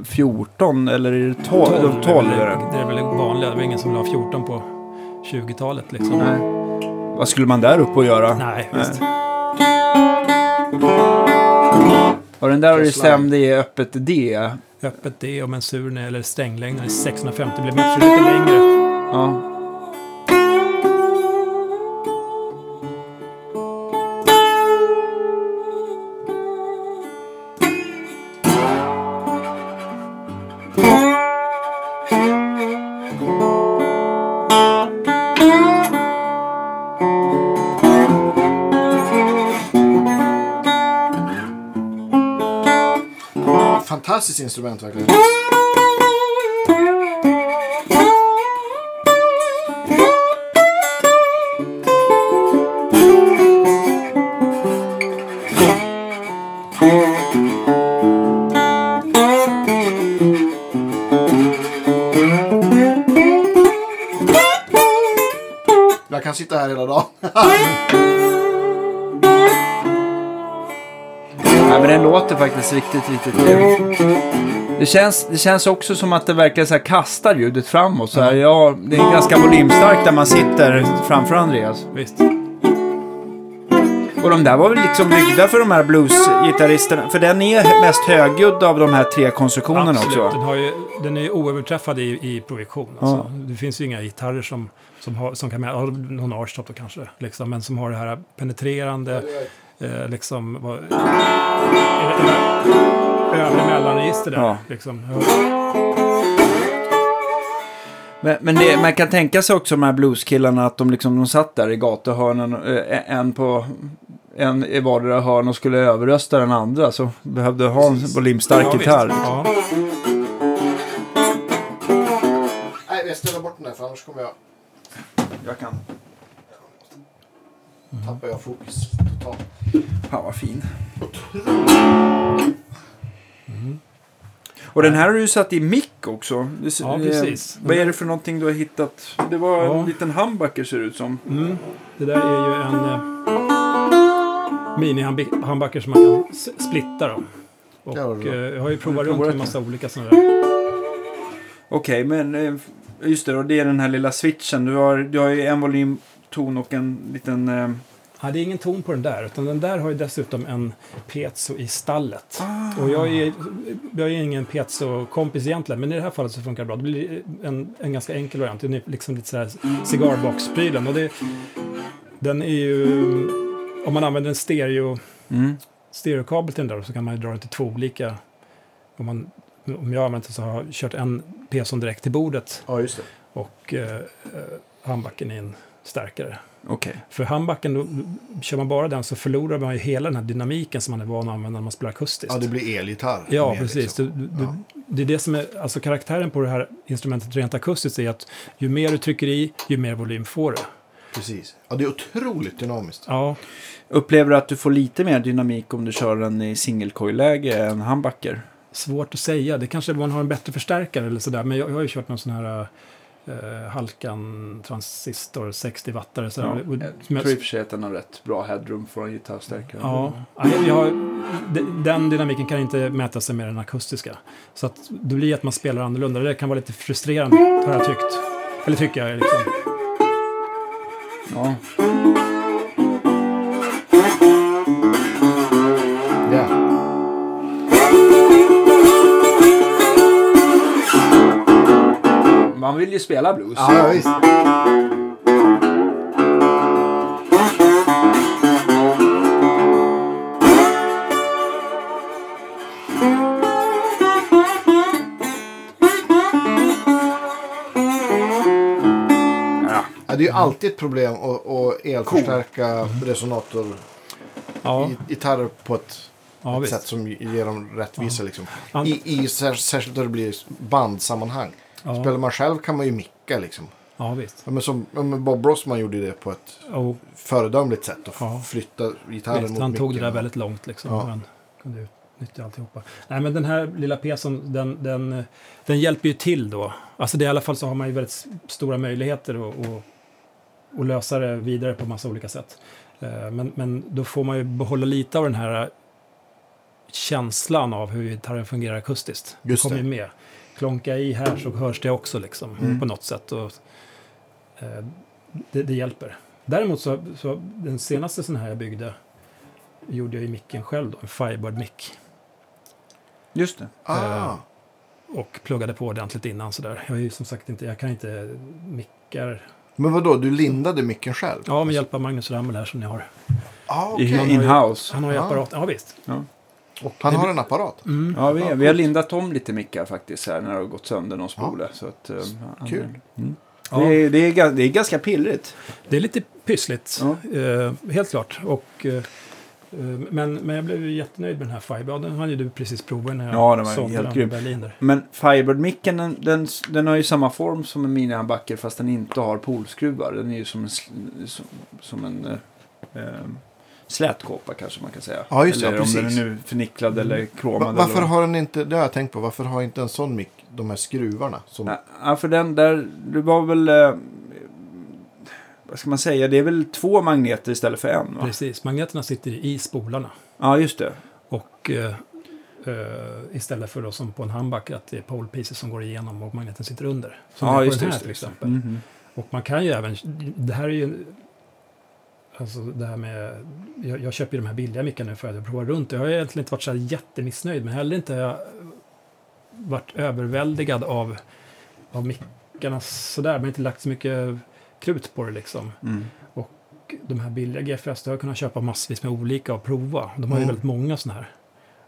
eh, 14 eller är det 12? 12, 12 är det. Det är väl det vanliga. Det var ingen som la 14 på 20-talet liksom. Nej. Vad skulle man där upp och göra? Nej, visst. Och den där har du stämde i öppet D. Öppet D och mensuren eller stränglängden är 650. Det blir matchen lite längre. Ja. Fantastiskt instrument verkligen. Jag kan sitta här hela dagen. Faktiskt riktigt, riktigt trevligt. Det känns, det känns också som att det verkligen så här kastar ljudet framåt. Så här, ja, det är ganska volymstarkt där man sitter framför Andreas. Visst. Och de där var väl liksom byggda för de här bluesgitarristerna. För den är mest högljudd av de här tre konstruktionerna Absolut. också. Den, har ju, den är ju oöverträffad i, i projektion. Alltså. Det finns ju inga gitarrer som, som, har, som kan ja, någon Arstop då kanske, liksom, men som har det här penetrerande, eh, liksom, vad, övre mellanregister där. Ja. Liksom. Men, men det, man kan tänka sig också de här blueskillarna att de liksom de satt där i gatuhörnen, eh, en på en i vardera hörn och skulle överrösta den andra så behövde ha en volymstark Ja, gitarr. Ja. Nej, jag ställer bort den där för annars kommer jag Jag kan. Tappar jag fokus totalt. Fan vad fin. Och den här har du satt i mick också. Det, Ja, eh, precis. Vad är det för någonting du har hittat? Det var en Ja. liten humbucker ser det ut som. Mm. Det där är ju en eh, mini-handbacker som man kan splitta. Då. Och, eh, jag har ju provat Prova runt med en massa olika sådana där. Okej, men eh, just det, och det är den här lilla switchen. Du har, du har ju en volymton och en liten... Eh, Ja, det är ingen ton på den där, utan den där har ju dessutom en piezo i stallet. Ah. Och jag är, jag är ingen piezo-kompis egentligen, men i det här fallet så funkar det bra. Det blir en, en ganska enkel variant. Den är liksom lite sådär cigarbox-prylen. Och det, den är ju, om man använder en stereo, mm. stereokabel till den där så kan man ju dra den till två olika. Om, man, om jag har använt det så har jag kört en piezo direkt till bordet Ja, just det. och eh, eh, handbacken i en starkare. Okej. För handbacken, då, kör man bara den så förlorar man ju hela den här dynamiken som man är van att använda när man spelar akustiskt. Ja, det blir elgitarr. Ja, mer, precis. liksom. Du, du, Ja. Det är det som är, alltså karaktären på det här instrumentet rent akustiskt är att ju mer du trycker i, ju mer volym får du. Precis. Ja, det är otroligt dynamiskt. Ja, Upplever du att du får lite mer dynamik om du kör den i single-coil-läge än humbucker? svårt att säga. Det kanske man har en bättre förstärkare eller sådär. Men jag, jag har ju kört någon sån här uh, Halkan transistor 60 wattare. Så Ja, jag tror i och för sig att den har rätt bra headroom för en gitarrstärkare. Ja, ja, jag den dynamiken kan inte mäta sig med den akustiska. Så att det blir att man spelar annorlunda. Det kan vara lite frustrerande, har jag tyckt. Eller tycker jag. Liksom. Ja. Man vill ju spela blues. Ja, visst. Det är ju alltid ett problem att, att elförstärka resonatorgitarrer Ja, på ett ja sätt som ger dem rättvisa. Liksom. Ja. I, i, sär- särskilt när det blir bandsammanhang. Ja, Spelar man själv kan man ju micka liksom. ja visst. Ja, men som ja, men Bob Rossman gjorde det på ett Och, föredömligt sätt. Att Ja. flytta gitarren visst mot han tog det där väldigt långt liksom. Ja. Men kunde utnyttja alltihopa. Nej, men den här lilla pjäsen, den, den, den hjälper ju till då. Alltså det, i alla fall så har man ju väldigt stora möjligheter att, att, att lösa det vidare på massa olika sätt. Eh, Men, men då får man ju behålla lite av den här känslan av hur gitarren fungerar akustiskt. Just kommer det. ju med. Klonka i här så hörs det också liksom Mm. på något sätt. Och, eh, det, det hjälper. Däremot så, så den senaste sån här jag byggde gjorde jag i micken själv då, en Firebird-mick. Just det. Ah, Och pluggade på ordentligt innan sådär. Jag är ju som sagt inte, jag kan inte mickar. men vad då? Du lindade micken själv? Ja, med hjälp av Magnus Rammel här som ni har. Ah, ju- In-house. Han har ju Ah. apparat, ja visst. Och Han har en apparat? Mm. Ja, vi, Ja, vi har lindat om lite mickar faktiskt här när det har gått sönder någon spole. Så att, eh, han- Kul. Mm. Ja. Det, är, det, är, ga- det är ganska pillrigt. Det är lite pyssligt, Ja. eh, helt klart. Och, eh, eh, men, men jag blev ju jättenöjd med den här Firebird. Ja, Den hade ju du precis provat när jag Ja, den var sålde helt den i grym. Berlin där. Men Firebird-micken den, den, den har ju samma form som en mini-handbacker fast den inte har polskruvar. Den är ju som en, som, som en eh, eh, slätkåpa kanske man kan säga. Ja, just det, eller om den är nu förnicklad eller kromad. Va- varför eller, har den inte, det har jag tänkt på, varför har inte en sån mick de här skruvarna? Som, Ja, Ja, för den där, det var väl... Eh, vad ska man säga? Det är väl två magneter istället för en va? Precis, magneterna sitter i spolarna. Ja, just det. Och eh, Eh, istället för då som på en handback att det är pole pieces som går igenom och magneten sitter under. Som Ja, på just den det, här just till exempel. Mhm. Och man kan ju även, det här är ju, alltså det här med, jag, jag köper ju de här billiga mickarna nu för att jag provar runt. Jag har egentligen inte varit så här jättemissnöjd, men heller inte jag varit överväldigad av, av mickarna sådär, men inte lagt så mycket krut på det liksom. Mm. Och de här billiga GFS, har jag kunnat köpa massvis med olika och prova. De har ju Mm. väldigt många sådana här.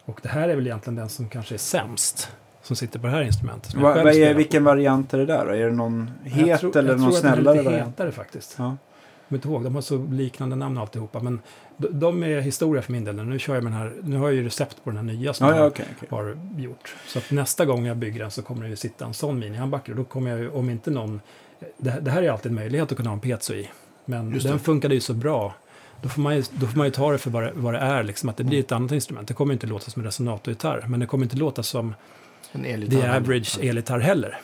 Och det här är väl egentligen den som kanske är sämst, som sitter på det här instrumentet. jag Va, är, vilken variant är det där då? Är det någon Jag het tror- eller jag någon tror att den är snällare lite variant? hetare faktiskt. Ja. Kommer inte ihåg, de har så liknande namn alltihopa. Men de, de är historia för min del. Nu kör jag med den här, nu har jag ju recept på den här nya som Ja, jag ja, okej. okej. har gjort. Så att nästa gång jag bygger den så kommer det ju sitta en sån mini-handbacker. Då kommer jag ju, om inte någon, det, det här är alltid en möjlighet att kunna ha en piezo i. Men Just den det. funkade ju så bra. Då får man ju, då får man ju ta det för vad det, vad det är, liksom, att det blir ett annat instrument. Det kommer inte låta som en resonatorgitarr, men det kommer inte låta som En elgitarr. the average elgitarr heller.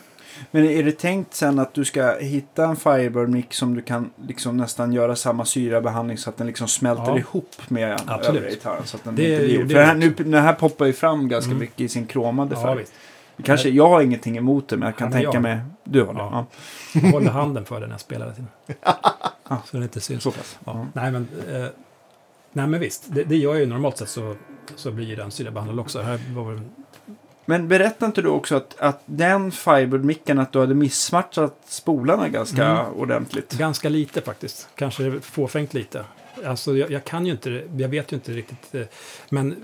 Men är det tänkt sen att du ska hitta en Firebird mick som du kan liksom nästan göra samma syrabehandling så att den liksom smälter Ja. ihop med Absolut. övriga gitarren? Så att den Det inte blir, gjorde för jag. här, nu, den här poppar ju fram ganska Mm. mycket i sin kromade Ja, färg. visst. Kanske, jag har ingenting emot det, men jag kan Ja, tänka jag- mig... Du har det? Ja. Ja. Jag håller handen för den när jag spelar. Ah. Så den inte syns. Så pass. Ja. Ja. Nej, men, eh, nej men visst, det, det gör jag ju normalt sett så, så blir den syrabehandlad också. Här var Men berättade inte du också att, att den Firebird-micken, att du hade missmatchat spolarna ganska Mm. ordentligt? ganska lite faktiskt, kanske fåfängt lite. Alltså jag, jag kan ju inte, jag vet ju inte riktigt. eh, Men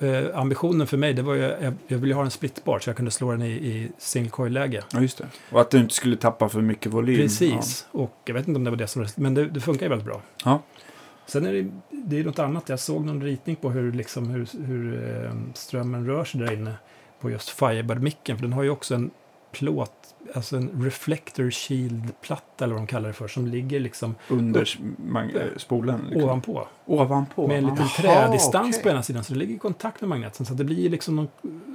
eh, ambitionen för mig, det var ju, jag, jag ville ha en splitbar så jag kunde slå den i, i single coil-läge. Ja, just det. Och att du inte skulle tappa för mycket volym. Precis, och jag vet inte om det var det som men det, det funkar ju väldigt bra. Ja. Sen är det, det är något annat, jag såg någon ritning på hur, liksom, hur, hur eh, strömmen rör sig där inne på just Firebird-micken, för den har ju också en plåt, alltså en reflector shield-platta eller vad de kallar det för, som ligger liksom Ja. Under mag- eh, spolen. Liksom. ovanpå. Ovanpå? Med en liten trädistans okej. på ena sidan, så det ligger i kontakt med magneten. Så det blir liksom någon,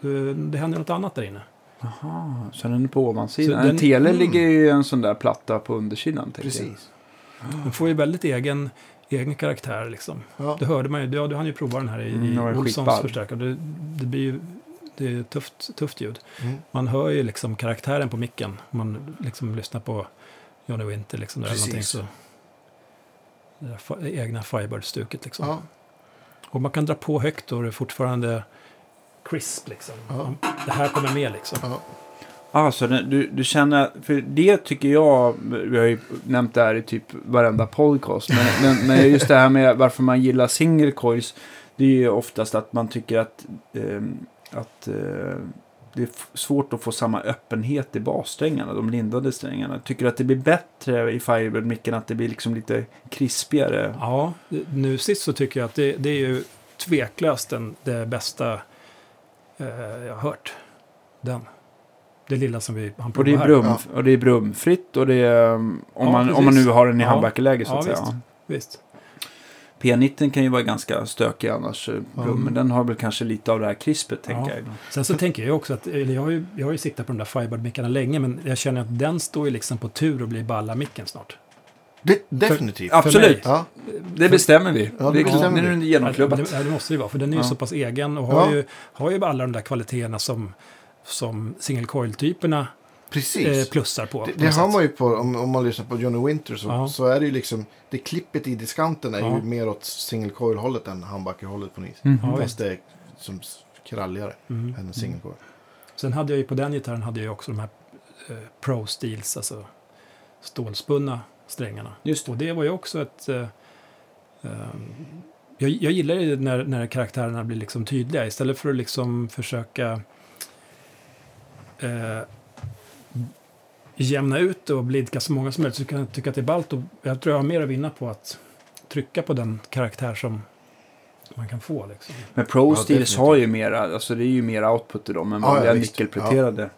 eh, det händer något annat där inne. Jaha, så den är på ovansidan. Så en den- tele mm. ligger ju en sån där platta på undersidan. tänker jag. Precis. Den får ju väldigt egen, egen karaktär liksom. Ja. Det hörde man ju, du, du hann ju prova den här i, Mm, i Olssons förstärkare. Det, det blir ju det är tufft, tufft ljud. Mm. Man hör ju liksom karaktären på micken. Man liksom lyssnar på Johnny Winter liksom. Eller Precis. någonting, så, det där fa- egna Firebird-stuket liksom. Ja. Och man kan dra på högt och det är fortfarande crisp liksom. Ja. Det här kommer med liksom. Ja. Så den, du, du känner, för det tycker jag, vi har ju nämnt det här i typ varenda podcast, men, men, men just det här med varför man gillar single coils, det är ju oftast att man tycker att, ehm, att eh, det är svårt att få samma öppenhet i bassträngarna, de lindade strängarna. Tycker du att det blir bättre i Firebird-micken, att det blir liksom lite krispigare? Ja, nu sist så tycker jag att det, det är ju tveklöst den, det bästa eh, jag har hört. Den. Det lilla som vi han Och det, är provar här. brum, Ja. och det är brumfritt och det är, om, Ja, man, om man nu har den i Ja. handbackerläge så Ja, att säga. visst. Visst. P90 kan ju vara ganska stökig annars, brum, men den har väl kanske lite av det här krispet, tänker Ja. jag. Sen så tänker jag också att, eller jag har ju, jag har ju siktat på de där Firebird-mickarna länge, men jag känner att den står ju liksom på tur att bli balla-micken snart. De, definitivt. Ja. Absolut. mig. Ja. Det bestämmer vi. Ja, det det, bestämmer det är vi. en Ja, genomklubbat. det, det måste det vara, för den är ju Ja. så pass egen och har, Ja. ju, har ju alla de där kvaliteterna som, som single coil-typerna Precis. eh, plussar på. det det har sätt. man ju på, om, om man lyssnar på Johnny Winter så, Ja. så är det ju liksom, det klippet i diskanten är Ja. ju mer åt single coil-hållet än humbucker-hållet på något vis. Mhm. Ja, Fast det är som kralligare Mm. än en single coil. Sen hade jag ju på den gitarren hade jag ju också de här eh, Pro Steels, alltså stålspunna strängarna. Just det. Och det var ju också ett... Eh, eh, jag, jag gillar ju när, när karaktärerna blir liksom tydliga istället för att liksom försöka eh, jämna ut och blidka så många som möjligt så kan jag tycka att det är ballt och jag tror jag har mer att vinna på att trycka på den karaktär som man kan få. Liksom. Men Pro Ja, Steels har ju mera, alltså det är ju mer output i dem än Ja, ja, vanliga visst. nickelpläterade.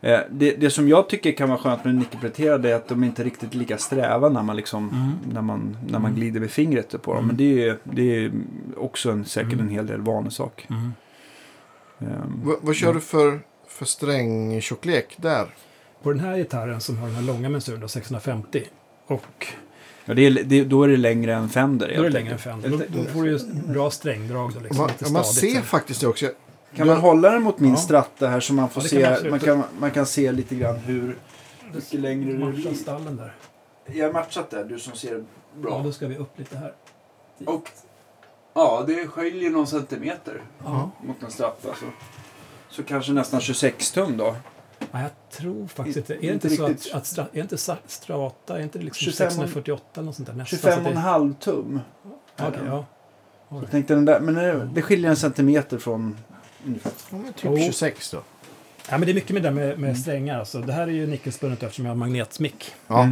Eh, det, det som jag tycker kan vara skönt med nickelpläterade är att de inte är riktigt lika sträva när man, liksom, Mm. när man, när man Mm. glider med fingret på dem. Mm. Men det är, det är också en, säkert Mm. en hel del vanesak. Mm. Ehm, Va, vad kör ja. du för, för strängtjocklek där? På den här gitarren som har den här långa mensuren, då, 650, och Ja, det är, det, då är det längre än Fender. då är det längre än fem. Då, då får du ju bra strängdrag då, liksom, man lite man stadigt. ser så. faktiskt det också. Kan man hålla den mot min Ja. stratta här så man får Ja, det kan man se, kan, man kan se lite grann hur mycket längre Matcha blir. stallen där. Jag har matchat där, du som ser Ja, då ska vi upp lite här. Och ja, det skiljer någon centimeter Ja. mot en stratta. Så, så kanske nästan 26 tum då. Ja, jag tror faktiskt Inte- inte. Är det inte inte så att, att stra, är inte strata, är inte liksom 25 648 eller något sånt där? Nästan, 25 så och en halv tum. Okej, ja. Så jag tänkte den där, men det, det skiljer en centimeter från ungefär. Ja, typ Jo. 26 då. ja, men det är mycket med det där med, Mm. med strängar. Alltså. Det här är ju nickelspunnet eftersom jag har magnetsmick. Ja.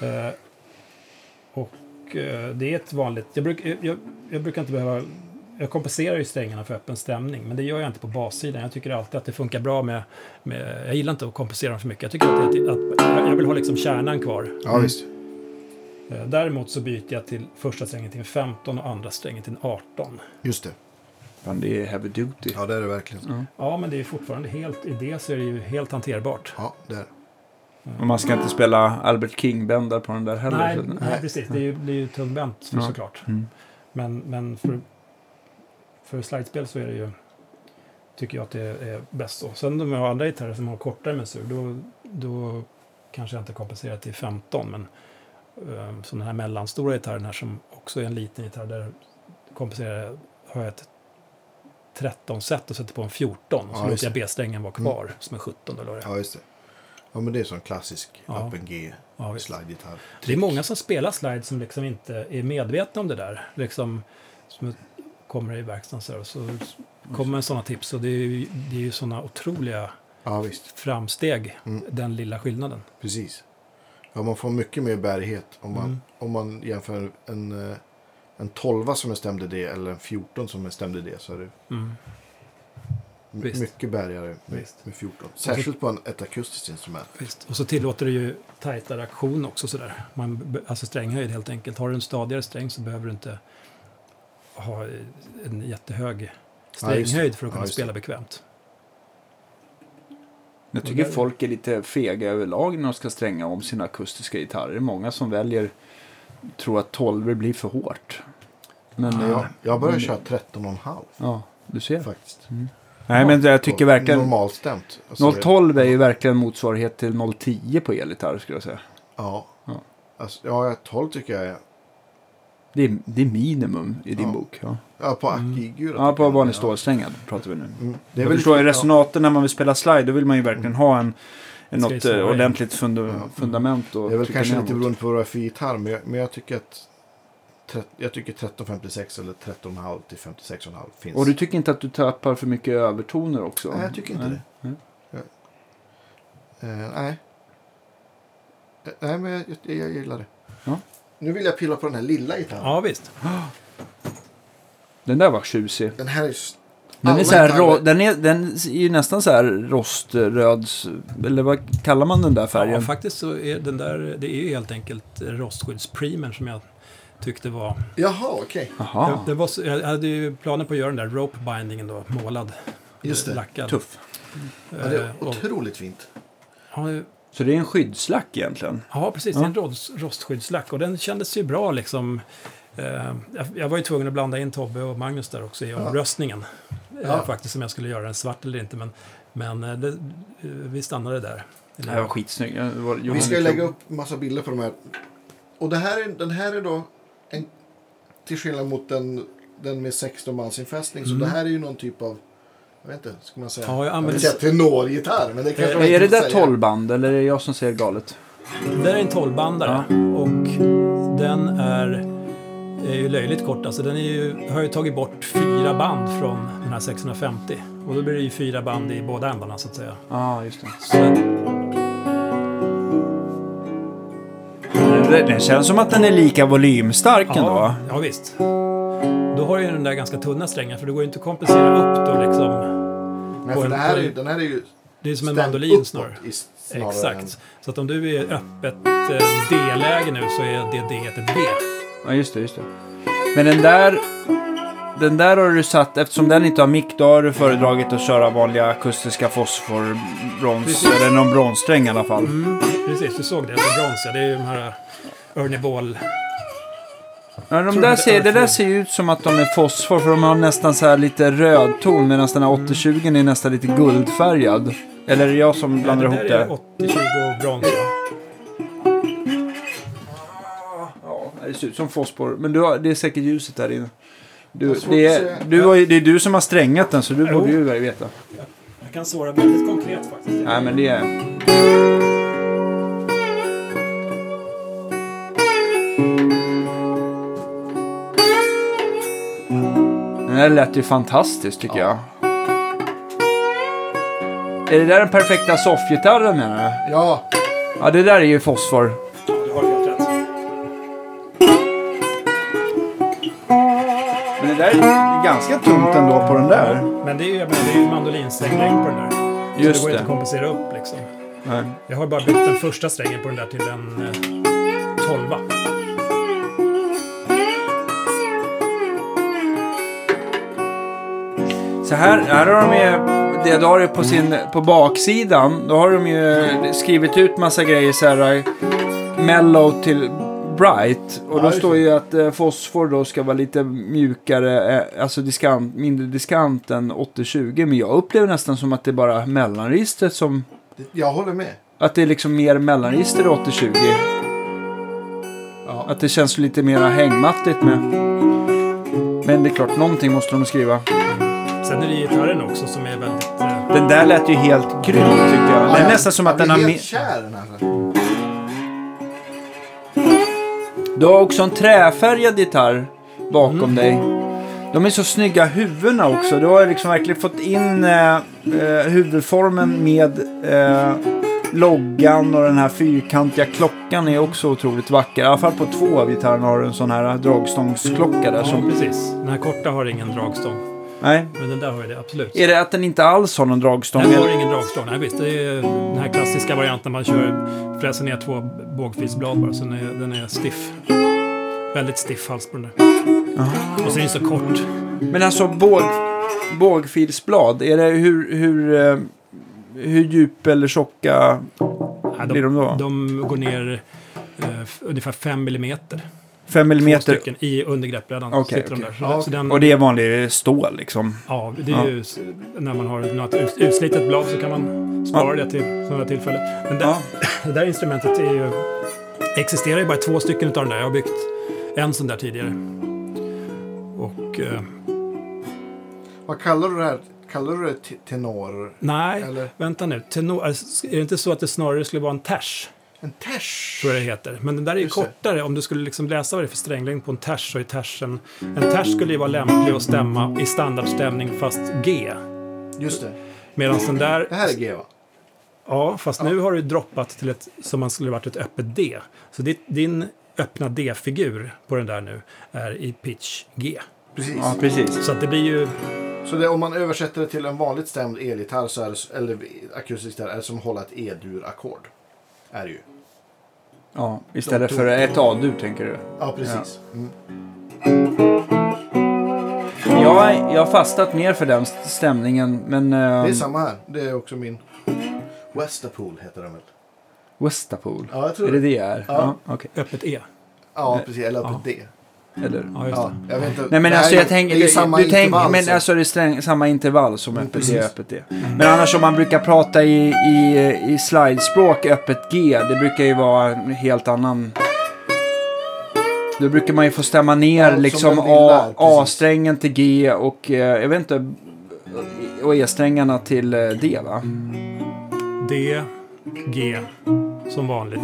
Mm. Eh, och eh, det är ett vanligt... Jag, bruk, jag, jag, jag brukar inte behöva... Jag kompenserar ju strängarna för öppen stämning, men det gör jag inte på bassidan. Jag tycker alltid att det funkar bra med... med jag gillar inte att kompensera dem för mycket. Jag tycker att, det, att jag vill ha liksom kärnan kvar. Ja, visst. Eh, Däremot så byter jag till första strängen till en 15 och andra strängen till en 18. Just det. Fan, det är heavy duty. Ja, det är det verkligen. Ja, men det är fortfarande helt... I det så är det ju helt hanterbart. Ja, det är det. Och man ska inte spela Albert King-bändar på den där heller. Nej, så- nej, precis. Det är ju, det är ju tungbänt Ja. såklart. Mm. Men, men för, för slidespel så är det ju... Tycker jag att det är bäst så. Sen de har andra gitarrer som har kortare mensur, då, då kanske jag inte kompenserar till 15. Men um, som den här mellanstora gitarren här som också är en liten gitarr, där kompenserar jag, har jag ett 13 set och sätter på en 14. Och så Ja, låter jag. B-strängen vara kvar som en 17. Eller. Ja, just det. Ja, men det är sån klassisk Ja. And G Ja, slide-gitarr. Det är många som spelar slide som liksom inte är medvetna om det där. Liksom, som kommer i verkstaden så, kommer sådana tips. Och det är ju, det är ju sådana otroliga Ja, framsteg, Mm. den lilla skillnaden. Precis. Ja, man får mycket mer bärighet om man, Mm. om man jämför en, eh, en 12 som är stämd i det eller en 14 som är stämd i det. Så är det Mm. Visst. mycket bärigare med, Visst. med 14. Särskilt på en, ett akustiskt instrument. Visst. Och så tillåter det ju tajtare aktion också sådär. Man, alltså stränghöjd helt enkelt. Har du en stadigare sträng så behöver du inte ha en jättehög Ja, det. stränghöjd för att Ja, kunna det. spela bekvämt. Jag tycker folk är lite fega överlag när de ska stränga om sina akustiska gitarrer. Många som väljer, tror att 12 blir för hårt. Men Men ja, jag, jag börjar köra 13,5 ja du ser. faktiskt. Nej, men jag tycker verkligen... Normalstämt. Alltså, 012 är ju verkligen motsvarighet till 010 på elgitarr skulle jag säga. Ja. Ja. Alltså, ja, 12 tycker jag är... Det är, det är minimum i din Ja. bok. Ja, Ja, på Mm. Akigura. ja på jag. vanlig stålsträngad pratar vi nu. Mm. Det är jag väl förstår, i lite- resonaten när man vill spela slide då vill man ju verkligen ha en, en ju något eh, ordentligt funda, Ja. fundament. Ja. Och Det är väl kanske lite mot. beroende på vad det är för gitarr. Men jag, men jag tycker att... Jag tycker 1356 eller 13,5 till 56,5 finns. Och du tycker inte att du tappar för mycket övertoner också? Nej, jag tycker inte Nej. det. Nej. Eh, nej. Eh, nej, men jag, jag, jag gillar det. Ja. Nu vill jag pilla på den här lilla gitarren. Ja, visst. Den där var tjusig. Den här är... s- Den är, så här, ro, den, är, den är ju nästan så här roströd, eller vad kallar man den där Ja, färgen? faktiskt så är den där, det är ju helt enkelt rostskyddsprimer som jag tyckte var... Jaha, okej. Jaha, Jag, det var så, jag hade ju planer på att göra den där rope bindingen då, målad. Just det. Lackad. tuff. Ja, det är Eh, otroligt fint. Ja, Så det är en skyddslack egentligen? Ja, precis. Det är en rost, rostskyddslack och den kändes ju bra liksom. Eh, jag, var ju tvungen att blanda in Tobbe och Magnus där också i omröstningen. Eh, Ja. faktiskt om jag skulle göra den svart eller inte. Men, men eh, det, vi stannade där. Det här var skitsnygg. Var, Vi ska ju lägga upp massa bilder på de här. Och det här är, den här är då, en, till skillnad mot den, den med 16 bandsinfästning, så Mm. det här är ju någon typ av, jag vet inte, ska man säga? Ja, jag jag vill använder... säga tenorgitarr, men det kanske Eh, man Är inte det där får säga. 12 band eller är det jag som säger galet? Det är en 12-bandare och den är, är ju löjligt kort. Alltså den är ju, har ju tagit bort fyra band från den här 650. Och då blir det ju fyra band i båda ändarna så att säga. Ja, ah, just det. Så det känns som att den är lika volymstark ändå. ja, ja, visst. Då har ju den där ganska tunna strängar för det går ju inte att kompensera upp då liksom. Nej, för det här är, ju- den här är ju Det är som en mandolin snarare. Exakt. Så att om du är öppet eh, D-läge nu så är det D ett D. Ja, just det, just det. Men den där... Den där har du satt, eftersom den inte har mick, då har du föredragit att köra vanliga akustiska fosforbrons, Precis. eller någon bronssträng i alla fall. Mm, precis, du såg det. Det är brons, ja. Det är ju de här Ernie Ball Ja, de där det ser, det där ser ju ut som att de är fosfor för de har nästan så här lite röd ton medan den här 8020 är nästan lite guldfärgad. Eller är det jag som blandar ihop det det? där är 80-20 brons va? Ja, det ser ut som fosfor. Men du har, det är säkert ljuset där inne. Du, det, är, du har, det är du som har strängat den så du borde ju veta. Jag kan svara väldigt konkret faktiskt. Nej men det är... här lät ju fantastiskt tycker jag. Är det där den perfekta soffgitarren menar du? Ja, Ja, det där är ju fosfor. Du har helt rätt. Men det där är ganska tungt ändå på den där. Men det är ju jag menar, det är ju mandolinstränglängd på den där. Så det Just går det. inte att kompensera upp liksom. Nej. Jag har bara byggt den första strängen på den där till en eh, 12. Så här, här har de ju, det du har det på, sin, på baksidan, då har de ju skrivit ut massa grejer så här, mellow till bright. Och då står ju att eh, fosfor då ska vara lite mjukare, eh, alltså diskant, mindre diskant än 8020. Men jag upplever nästan som att det är bara mellanregistret som, jag håller med. att det är liksom mer mellanregister i 8020. Ja. Att det känns lite mer hängmattigt med. Men det är klart, någonting måste de skriva. Sen är det gitarren också som är väldigt... Eh, Den där lät ju helt grym tycker jag. Det är nästan som att den har... Helt kär den här. Du har också en träfärgad gitarr bakom dig. De är så snygga huvudena också. Du har liksom verkligen fått in eh, eh, huvudformen med eh, loggan och den här fyrkantiga klockan är också otroligt vacker. I alla fall på två av gitarrerna har du en sån här dragstångsklocka där. ja, Som, precis. Den här korta har ingen dragstång. Nej. Men den där har ju det, absolut. Är det att den inte alls har någon dragstång? Den har ingen dragstång. Nej, visst. Det är den här klassiska varianten. Man kör, fräser ner två bågfilsblad bara. Så den är, den är stiff. Väldigt stiff hals på den där. Och så är den så kort. Men alltså båg, bågfilsblad, är det hur, hur, eh, hur djup eller tjocka Nej, blir de då? De går ner eh, ungefär 5 millimeter. 5 Två mm? stycken i under greppbrädan. Okej, sitter de okej. där. Så, Ja, så den, Och det är vanlig stål liksom? Ja, det är Ja. ju när man har något ut- utslitet blad så kan man spara det till sådana tillfällen. Men det, Ja. det där instrumentet är ju, existerar ju bara två stycken av de där. Jag har byggt en sån där tidigare. Och eh, Vad kallar du det här? Kallar du det te- tenor? nej, Eller vänta nu. Tenor, är det inte så att det snarare skulle vara en ters? En ters? Tror jag det heter. Men den där är ju kortare. Om du skulle liksom läsa vad det är för stränglängd på en ters så är tersen... En ters skulle ju vara lämplig att stämma i standardstämning fast G. Just det. Medan den där... Det här är G va? Ja, fast nu har du droppat till ett som man skulle varit ett öppet D. Så ditt, din öppna D-figur på den där nu är i pitch G. Precis. Ja, precis. Så att det blir ju... Så det, om man översätter det till en vanligt stämd elgitarr så är det, eller akustisk gitarr är det som att hålla ett E-dur-ackord. Är det ju. Ja, istället för ett A-dur tänker du? Ja, precis. Mm. Jag, jag har fastnat mer för den stämningen, men... Det är Uh, samma här. Det är också min Westerpool heter den väl? Westapool. Ja, jag tror Är det det jag är? Ja. Ja, okej. Öppet E. Ja, precis. Eller öppet Ja. D. Eller? Ja, just Ja, det. jag vet inte. Nej men Det alltså är- jag tänker, det är samma du tänk, intervall, men så- alltså det är sträng, samma intervall som Mm, öppet precis. D öppet D. Men annars om man brukar prata i, i, i slidespråk öppet G, det brukar ju vara en helt annan... Då brukar man ju få stämma ner Ja, som liksom. A-strängen till G och eh, jag vet inte, och E-strängarna till eh, D va? D, G, som vanligt.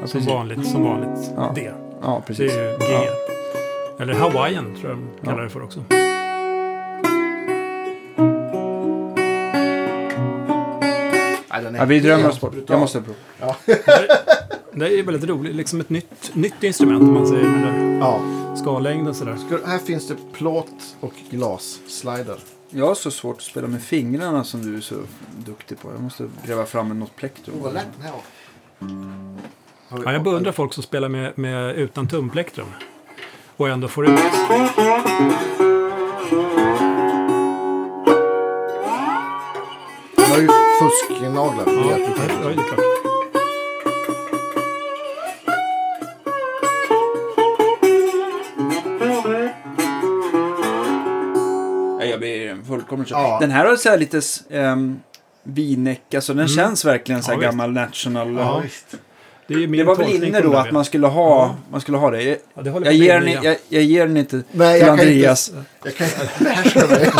Ja, Som vanligt, som vanligt. Ja. D. Ja, Det precis. är ju G. Ja. Eller Hawaiian tror jag de kallar Ja. det för också. Ja, vi drömmer oss bort. Jag måste prova. Det är väldigt roligt. Liksom ett nytt, nytt instrument om man säger med den Ja. där skallängden sådär. Ska, här finns det plåt och glas. Slider. Jag har så svårt att spela med fingrarna som du är så duktig på. Jag måste gräva fram något plektrum. Oh, lätt den här Ja, jag beundrar folk som spelar med, med, utan tumplektrum och ändå får ut... Jag har ju fusknaglar. Ja, det är klart. Ja, Jag blir fullkomligt kär. Den här har så här lite um, vinäck, alltså den mm. känns verkligen så här Ja, gammal national. Ja. Det, är min Det var väl inne då att man skulle ha, Ja. man skulle ha det. Jag, Ja, det jag, ger den, jag, jag ger den inte Nej, till jag kan Andreas. inte. Jag kan inte behärska mig.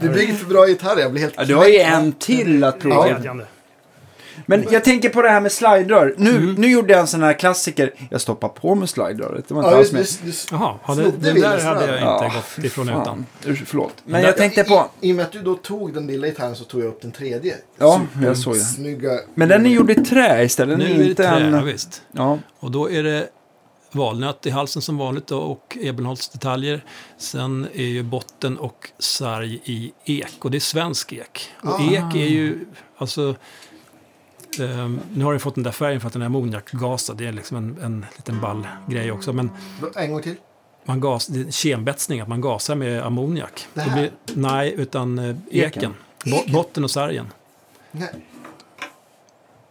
Du bygger för bra gitarr. Jag blir helt Ja, du har ju en till att prova. Ja. Men jag tänker på det här med slide-rör. Nu, Mm. nu gjorde jag en sån här klassiker. Jag stoppar på med slide-röret. Det var inte Ja, alls med. just, just. Jaha, ja, det, den där hade jag inte Ja, gått ifrån utan. Förlåt. Men Men jag tänkte på... I, I och med att du då tog den lilla gitarren så tog jag upp den tredje. Ja, jag såg det. Snygga. Men den är gjord i trä istället. Nu är det inte trä, ja, en... visst. Ja, Och då är det valnöt i halsen som vanligt då, och ebenholtsdetaljer. Sen är ju botten och sarg i ek och det är svensk ek. Och Ah. ek är ju, alltså, ehm, nu har den fått den där färgen för att den är ammoniakgasad. Det är liksom en, en liten ball grej också. Men En gång till. man gas, det är kembetsning, att man gasar med ammoniak. Det Det här? blir, nej, utan eh, eken. Eken. Bo, Eken? botten och sargen. Nej.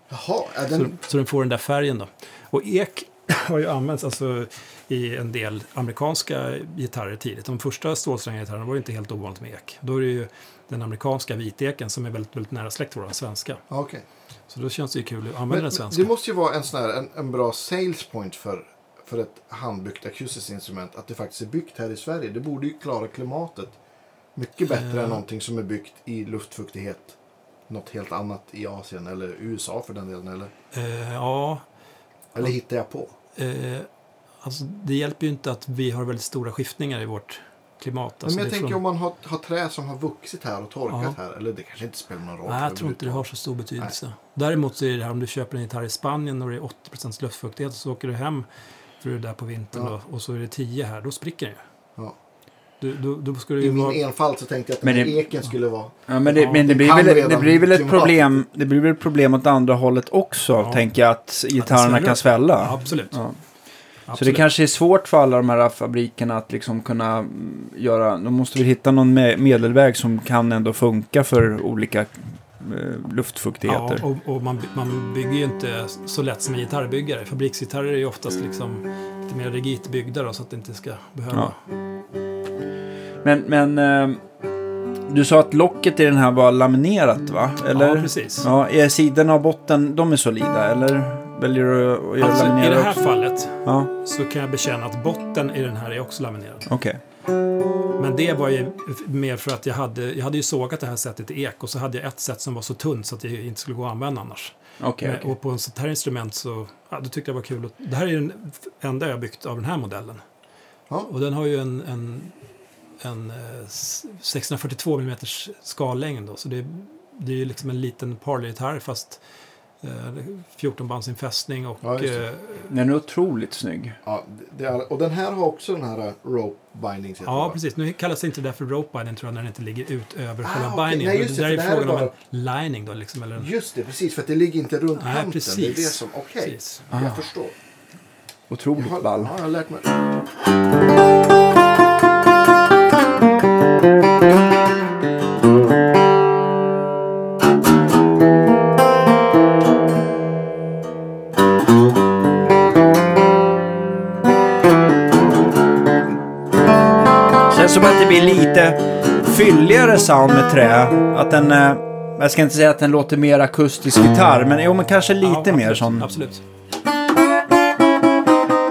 Jaha, är Så, den... så den får den där färgen då. Och ek har ju använts alltså, i en del amerikanska gitarrer tidigt. De första stålsträngargitarrerna var ju inte helt ovanligt med ek. Då är det ju den amerikanska viteken som är väldigt, väldigt nära släkt vår svenska. Okej. Så då känns det ju kul att använda Men, den svenska. det måste ju vara en sån här, en, en bra sales point för, för ett handbyggt akustiskt instrument. Att det faktiskt är byggt här i Sverige. Det borde ju klara klimatet mycket bättre Eh. än någonting som är byggt i luftfuktighet. Något helt annat i Asien eller USA för den delen. Eller, Eh, ja, eller hittar jag på? eh, alltså, det hjälper ju inte att vi har väldigt stora skiftningar i vårt klimat. Men Alltså, jag det är tänker från- om man har, har trä som har vuxit här och torkat Ja. här. Eller det kanske inte spelar någon roll. Nej, jag tror inte det har så stor betydelse. Däremot så är det här om du köper en gitarr i Spanien och det är 80% luftfuktighet och så åker du hem för du är där på vintern Ja. då, och så är det 10 här, då spricker den ju. Ja. Du, du, du I min vara... enfald så tänkte jag att Men den här det- eken skulle vara... ja men, det, Ja, men det, det blir väl, det blir väl ett problem. Det blir väl ett problem åt andra hållet också. Ja. Tänker jag att gitarrerna sväller kan svälla. Ja, absolut. Så det kanske är svårt för alla de här fabrikerna att liksom kunna mm, göra, de måste väl hitta någon me- medelväg som kan ändå funka för olika eh, luftfuktigheter. Ja, och, och man, man bygger ju inte så lätt som en gitarrbyggare. Fabriksgitarrer är ju oftast liksom lite mer rigitt byggda då, så att det inte ska behöva... Ja. Men, men eh, du sa att locket i den här var laminerat va? Eller? Ja, precis. Ja, är sidorna och botten, de är solida eller väljer du att göra Alltså, I det här också? fallet Ja, så kan jag bekänna att botten i den här är också laminerad. okej. Men det var ju mer för att jag hade, jag hade ju sågat det här sättet i ek och så hade jag ett sätt som var så tunt så att det inte skulle gå att använda annars. Okej, Men, okej. och på en sånt här instrument så ja, då tyckte jag det var kul. Att, det här är den enda jag byggt av den här modellen. Ja. Och den har ju en, en, en eh, s- 642 mm skallängd då, så det, det är ju liksom en liten parley-gitarr fast eh, 14 bands infästning och Ja, eh, Den är otroligt snygg. Ja, det är, och den här har också den här uh, rope det, Ja, precis. Nu kallas det inte det för rope binding tror jag när den inte ligger ut över Ah, själva okej. bindingen. Nej, det det, där är det här är frågan om bara- en lining då liksom. Eller en, Just det, precis. För att det ligger inte runt Nej, kanten. precis. Det är det som... Okej, precis. Ah. jag förstår. Otroligt Jag har, ball. ja, jag har lärt mig. Blir lite fylligare sound med trä. Att den... eh, Jag ska inte säga att den låter mer akustisk gitarr, men jo, men kanske lite Ja, mer absolut, sån. Absolut.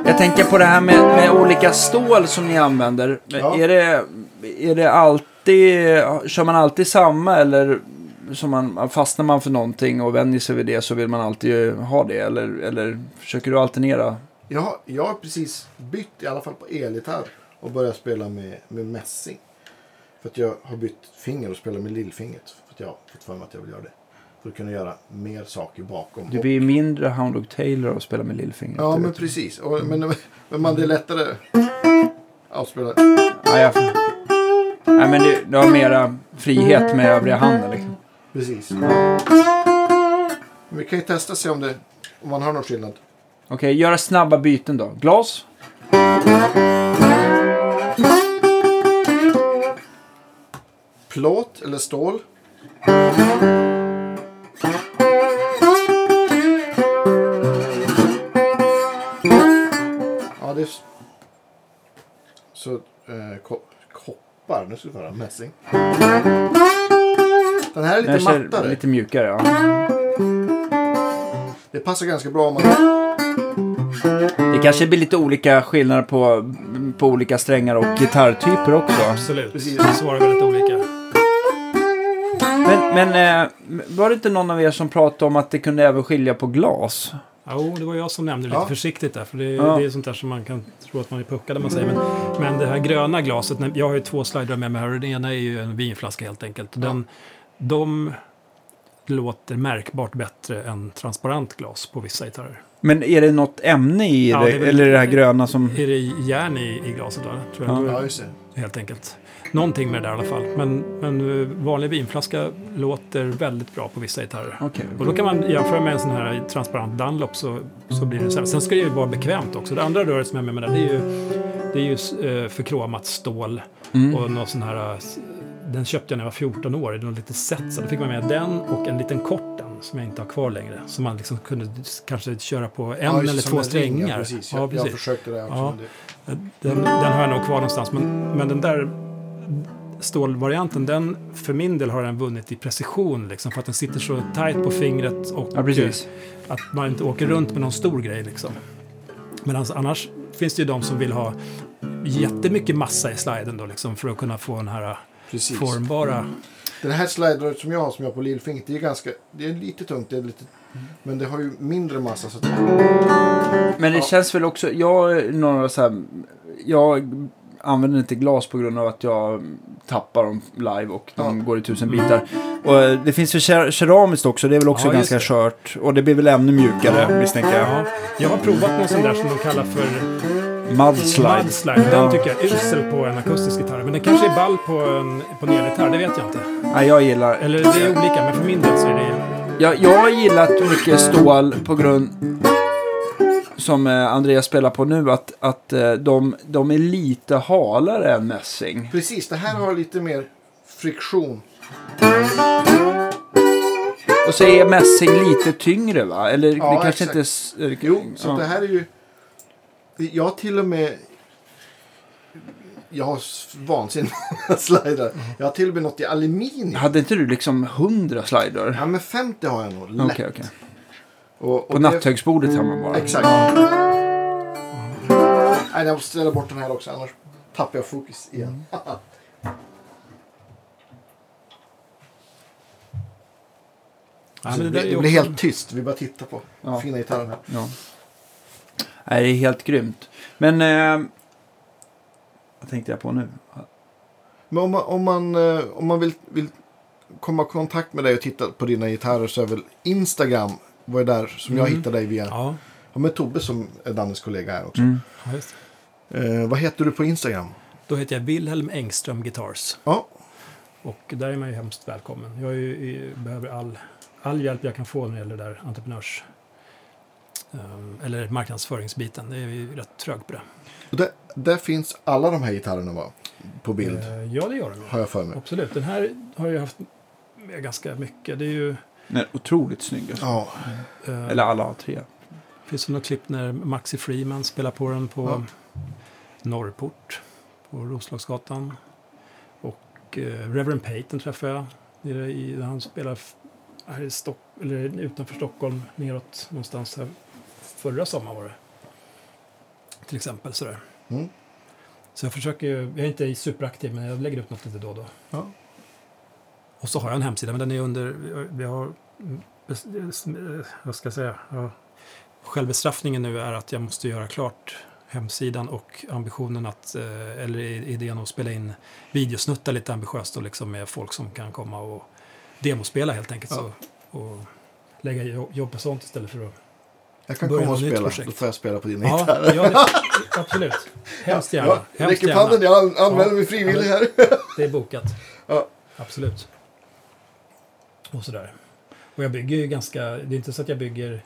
Jag tänker på det här med, med olika stål som ni använder. Ja. Är, det, är det alltid... Kör man alltid samma eller som man, fastnar man för någonting och vänjer sig vid det så vill man alltid ha det? Eller, eller försöker du alternera? Jag har, jag har precis bytt, i alla fall på elgitarr, och börjat spela med, med mässing. För att jag har bytt finger och spelar med lillfingret. För att jag har fått för mig att jag vill göra det. För att kunna göra mer saker bakom. Du blir mindre Hound Dog Taylor att spela med lillfingret. Ja, men precis. Och, men, men man, det är lättare att spela. Ja, jag... Nej, men du, du har mera frihet med övriga handen. Liksom. Precis. Men vi kan ju testa och se om, det, om man har någon skillnad. Okej, göra snabba byten då. Glas. Plåt eller stål. Ja, det är... Så, eh, ko- koppar. Nu ska vi få höra mässing. Den här är lite mattare. lite mjukare. Ja. Det passar ganska bra om man... Det kanske blir lite olika skillnader på, på olika strängar och gitarrtyper också. Absolut. Precis. Det svarar väldigt olika. Men, eh, var det inte någon av er som pratade om att det kunde även skilja på glas? Jo, det var jag som nämnde det lite Ja. försiktigt där. För det, Ja. det är sånt där som man kan tro att man är puckad när man säger. Men, men det här gröna glaset, jag har ju två slidrar med mig här. och Den ena är ju en vinflaska helt enkelt. Den, De låter märkbart bättre än transparent glas på vissa gitarrer. Men är det något ämne i Ja, det? det eller är det här gröna som... Är det järn i, i glaset då? Tror jag. Ja. Ja, just det. Helt enkelt. Någonting med det där i alla fall. Men, men eh, vanlig vinflaska låter väldigt bra på vissa gitarrer. Okej. Och då kan man jämföra med en sån här transparent Dunlop så, så blir det här. Sen ska det ju vara bekvämt också. Det andra röret som jag med mig där, det är ju, det är ju eh, förkromat stål Mm. och någon sån här, eh, den köpte jag när jag var 14 år, det var lite set, så då fick man med den och en liten korten som jag inte har kvar längre. Som man liksom kunde kanske köra på en Ja, eller två strängar. Ja, precis. Ja, Jag, jag precis. försökte det också. Ja. Den, den har jag nog kvar någonstans. Men, men den där stålvarianten, den för min del har den vunnit i precision. Liksom, för att den sitter så tajt på fingret och Ja, precis. att man inte åker runt med någon stor grej. Liksom. Medan annars finns det ju de som vill ha jättemycket massa i sliden då, liksom, för att kunna få den här Precis. formbara... Det här slideret som jag har som jag har på lillfingret, det är ganska, det är lite tungt, det är lite, men det har ju mindre massa. Så att, Men det Ja. känns väl också... Jag, är några så här, jag använder inte glas på grund av att jag tappar dem live och de Ja. går i tusen bitar. Och eh, det finns ju ker- keramiskt också. Det är väl också Ja, ganska skört. Och det blir väl ännu mjukare misstänker jag. Ja, jag har provat någon sån där som de kallar för Mudslide. mudslide. Den tycker jag är usel på en akustisk gitarr. Men den kanske är ball på en, på en elgitarr, det vet jag inte. Nej, jag gillar... Eller det är olika, men för min del så är det... Jag, jag har gillat mycket stål på grund som eh, Andreas spelar på nu att, att eh, de, de är lite halare än mässing. precis, det här har lite mer friktion. Och så är mässing lite tyngre va? Eller Ja, det kanske exakt. inte... eh, Jo, så ja. det här är ju... Jag har till och med... Jag har vansinniga slidar. Jag har till och med något i aluminium. Hade inte du liksom 100 slider? Ja, men 50 har jag nog. Lätt. Okej, okej. Och, och På det- natthögsbordet hemma bara. Exakt. Nej, jag måste ställa bort den här också, annars tappar jag fokus igen. Ja, Så men det, är blir, det blir helt tyst. Vi bara tittar på Ja. fina gitarren här. Ja. Nej, det är helt grymt. Men... Eh, vad tänkte jag på nu? Men om man, om man, eh, om man vill, vill komma i kontakt med dig och titta på dina gitarrer så är väl Instagram var det där som jag Mm. hittade dig via. Ja, Och med Tobbe som är Dannes kollega här också. Mm. ja, just. det. Eh, vad heter du på Instagram? Då heter jag Wilhelm Engström Guitars. Ja, Och där är man ju hemskt välkommen. Jag är ju, behöver all, all hjälp jag kan få när det gäller där entreprenörs... ehm, eller marknadsföringsbiten. Det är ju rätt trögt på det. och där, där finns alla de här gitarrerna va? På bild, Eh, ja, det gör de. har jag för mig. Absolut. Den här har jag haft med ganska mycket. Det är ju... Den är otroligt snygg. alltså. Ja, eh, Eller alla tre. finns det något klipp när Maxi Freeman spelar på den på Ja. Norrport på Roslagsgatan. Och eh, Reverend Payton träffade jag nere i, när han spelar här i Stock, eller utanför Stockholm neråt någonstans här. Förra sommaren var det. Till exempel sådär. Mm. Så jag försöker ju, jag är inte superaktiv men jag lägger ut något lite då och då. Ja. Och så har jag en hemsida men den är under, vi har, vad ska jag säga, ja, självbestraffningen nu är att jag måste göra klart hemsidan och ambitionen att, eh, eller idén att spela in videosnuttar lite ambitiöst och liksom med folk som kan komma och demospela helt enkelt. Ja. Så, och lägga jo- jobb på sånt istället för att... jag kan Börja komma och spela. projekt. Då får jag spela på dina Ja, gitarrer. ja absolut. Hemskt gärna. Ja, Hemskt räcker gärna. padden, jag an- anmäler Ja. mig frivillig här. Det är bokat. Ja. Absolut. Och sådär. Och jag bygger ju ganska, det är inte så att jag bygger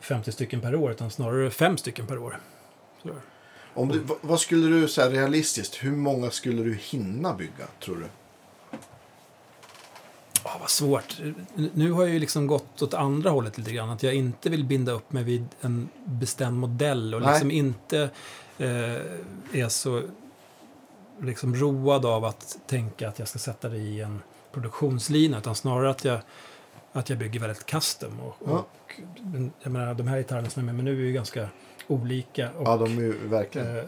50 stycken per år utan snarare fem stycken per år. Sådär. Om du, vad- skulle du säga realistiskt, hur många skulle du hinna bygga, tror du? Ah, vad svårt. Nu har jag ju liksom gått åt andra hållet lite grann. Att jag inte vill binda upp mig vid en bestämd modell och Nej. liksom inte eh, är så liksom road av att tänka att jag ska sätta det i en produktionslina. Utan snarare att jag, att jag bygger väldigt custom. Och, Ja. och jag menar, de här gitarrerna som är med mig nu är ju ganska olika. Och, Ja, de är ju verkligen... eh,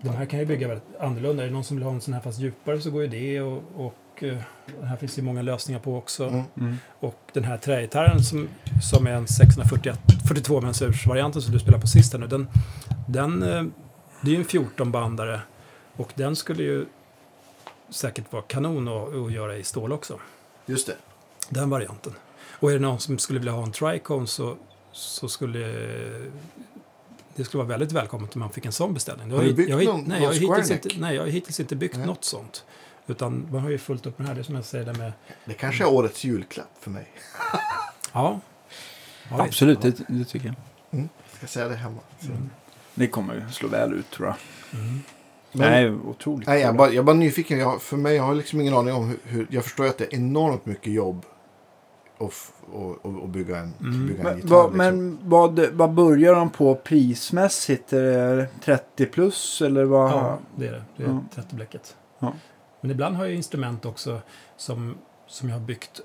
de här kan jag bygga väldigt annorlunda. Är det någon som vill ha en sån här fast djupare så går ju det. Och, och eh, den här finns det ju många lösningar på också. Mm. Mm. Och den här trägitarren som, som är en 642 mensursvarianten som du spelar på sist här nu. Den, den, eh, det är ju en 14-bandare och den skulle ju säkert vara kanon att, att göra i stål också. Just det. Den varianten. Och är det någon som skulle vilja ha en tricone så, så skulle det skulle vara väldigt välkommet om man fick en sån beställning. Har du byggt jag, har- någon- nej, någon jag har hittills square neck? inte, nej, jag har hittills inte byggt Nej. något sånt. Utan man har ju fullt upp med det här. Det som jag säger det med... Det kanske är årets julklapp för mig. Ja. ja. Absolut, det, det tycker jag. Ska jag säga det hemma. Mm. Det kommer ju slå väl ut tror jag. Mm. Men- Nej, otroligt. Nej, jag bara, jag bara nyfiken. Jag, för mig, jag har liksom ingen aning om hur, hur... Jag förstår ju att det är enormt mycket jobb att f- och, och, och bygga en, Mm. bygga en Men, gitarr. vad, liksom. men vad, vad börjar de på prismässigt? Är det 30 plus eller vad? Ja, det är det. Det är Ja. 30 bläcket. Ja. Men ibland har jag instrument också som, som jag har byggt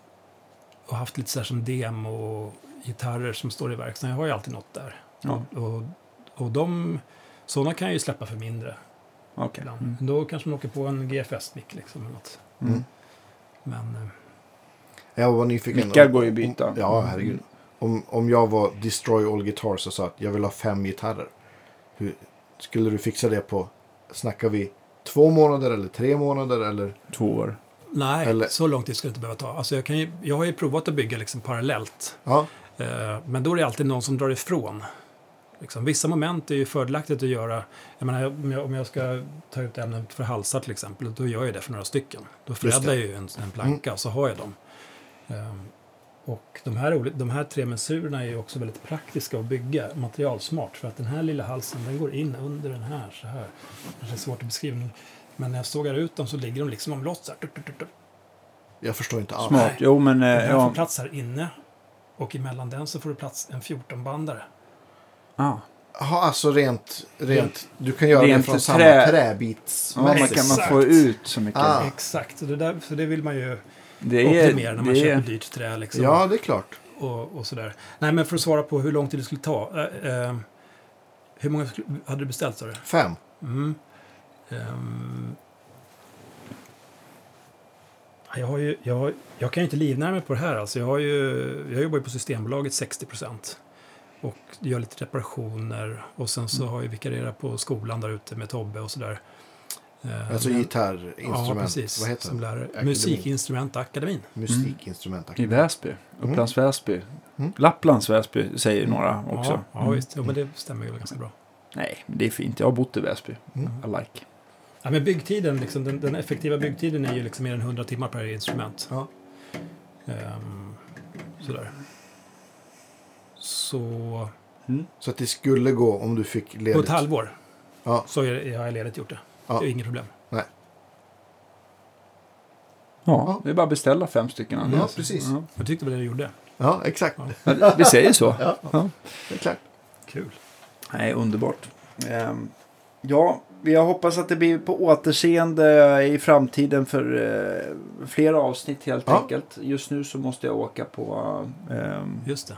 och haft lite så här som demo och gitarrer som står i verkstaden. Jag har ju alltid något där. Ja. Och, och de, sådana kan jag ju släppa för mindre Ibland. Mm. Då kanske man åker på en GFS-mick liksom. Eller något. Mm. Men eh, Jag var nyfiken. Mickar om- går ju att byta. Ja, herregud. Om, om jag var Destroy All Guitars och sa att jag vill ha fem gitarrer. Hur, skulle du fixa det på, snackar vi två månader eller tre månader eller? Två år. nej, Eller- så lång tid skulle det inte behöva ta. Alltså jag, kan ju, jag har ju provat att bygga liksom parallellt. Ja, Eh, Men då är det alltid någon som drar ifrån. Liksom, vissa moment är ju fördelaktigt att göra. Jag menar, om, jag, om jag ska ta ut ämnet för halsar till exempel, då gör jag det för några stycken. Då förädlar jag ju en, en planka och så har jag dem. Ehm, och de här, de här tre mensurerna är ju också väldigt praktiska att bygga materialsmart. För att den här lilla halsen, den går in under den här så här. Det är svårt att beskriva. Men när jag sågar ut dem så ligger de liksom omlott så här. Jag förstår inte alls. Smart. Jo, men Den eh, här får ja. plats här inne. Och emellan den så får du plats en 14-bandare. Ah. Jaha, alltså rent, rent, du kan göra Rent det från samma trä- träbits. Ja, man Exakt. kan man få ut så mycket. Ah. Exakt, så det, där, så det vill man ju Det är, optimera när man det köper är, dyrt trä. Liksom, Ja, det är klart. och, och sådär. Nej, men för att svara på hur lång tid det skulle ta. Eh, eh, hur många hade du beställt, du? Fem. Mm. Ehm. jag, har ju, jag, jag kan ju inte livnära mig på det här. Alltså jag, har ju, jag jobbar ju på Systembolaget 60 procent. Och gör lite reparationer. Och sen så har jag vikarierat på skolan där ute med Tobbe och sådär. Eh, Alltså men- gitarrinstrument. Ja, precis. Vad heter som det? lärare. Akademin. Musikinstrumentakademin. Musikinstrument. I Väsby. Upplands Väsby. Mm. Lapplands Väsby säger några också. Ja, ja Mm. visst. Jo, men det stämmer ju ganska bra. Nej, men det är fint. Jag har bott i Väsby. Mm. I like. Ja, men byggtiden, liksom, den, den effektiva byggtiden är ju liksom mer än 100 timmar per instrument. Ja. Ehm, sådär. Så Så att det skulle gå om du fick ledigt. på ett halvår Ja, så är, har jag ledigt gjort det. Ja. Det är inget problem. Ja, Ja. det är bara att beställa fem stycken. ja precis. Ja. Jag tyckte väl det du gjorde. Ja, exakt. Ja. Vi säger så. Ja. Ja. Det är klart. Kul. Nej, underbart. Ehm, ja, jag hoppas att det blir på återseende i framtiden för eh, flera avsnitt helt Ja. enkelt. Just nu så måste jag åka på ehm, Just det.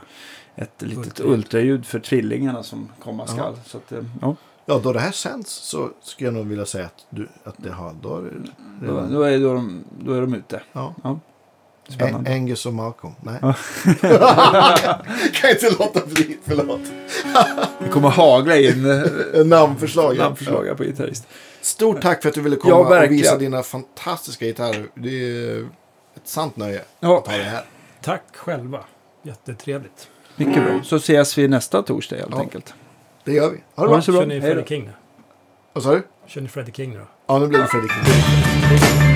Ett litet Ultraljud. ultraljud för tvillingarna som komma skall. Så att, eh, ja, Ja, då det här sänds så skulle jag nog vilja säga att, du, att det har... Då är det då, redan, då, är, då, de, då är de ute. ja. Spännande. A- Angus och Malcolm. Nej. Ja. kan inte låta bli. Förlåt. Det kommer hagla in eh, Namnförslag. ja. namnförslag på gitarrist. Stort tack för att du ville komma Ja, och visa dina fantastiska gitarrer. Det är ett sant nöje Ja, att ha det här. Tack själva. Jättetrevligt. Mycket bra. Så ses vi nästa torsdag helt Ja. enkelt. Det gör vi. Ha det bra. Kör ni Hej Freddie då. King nu? Vad sa du? Kör ni Freddie King då? Ja, nu blev det Fredrik.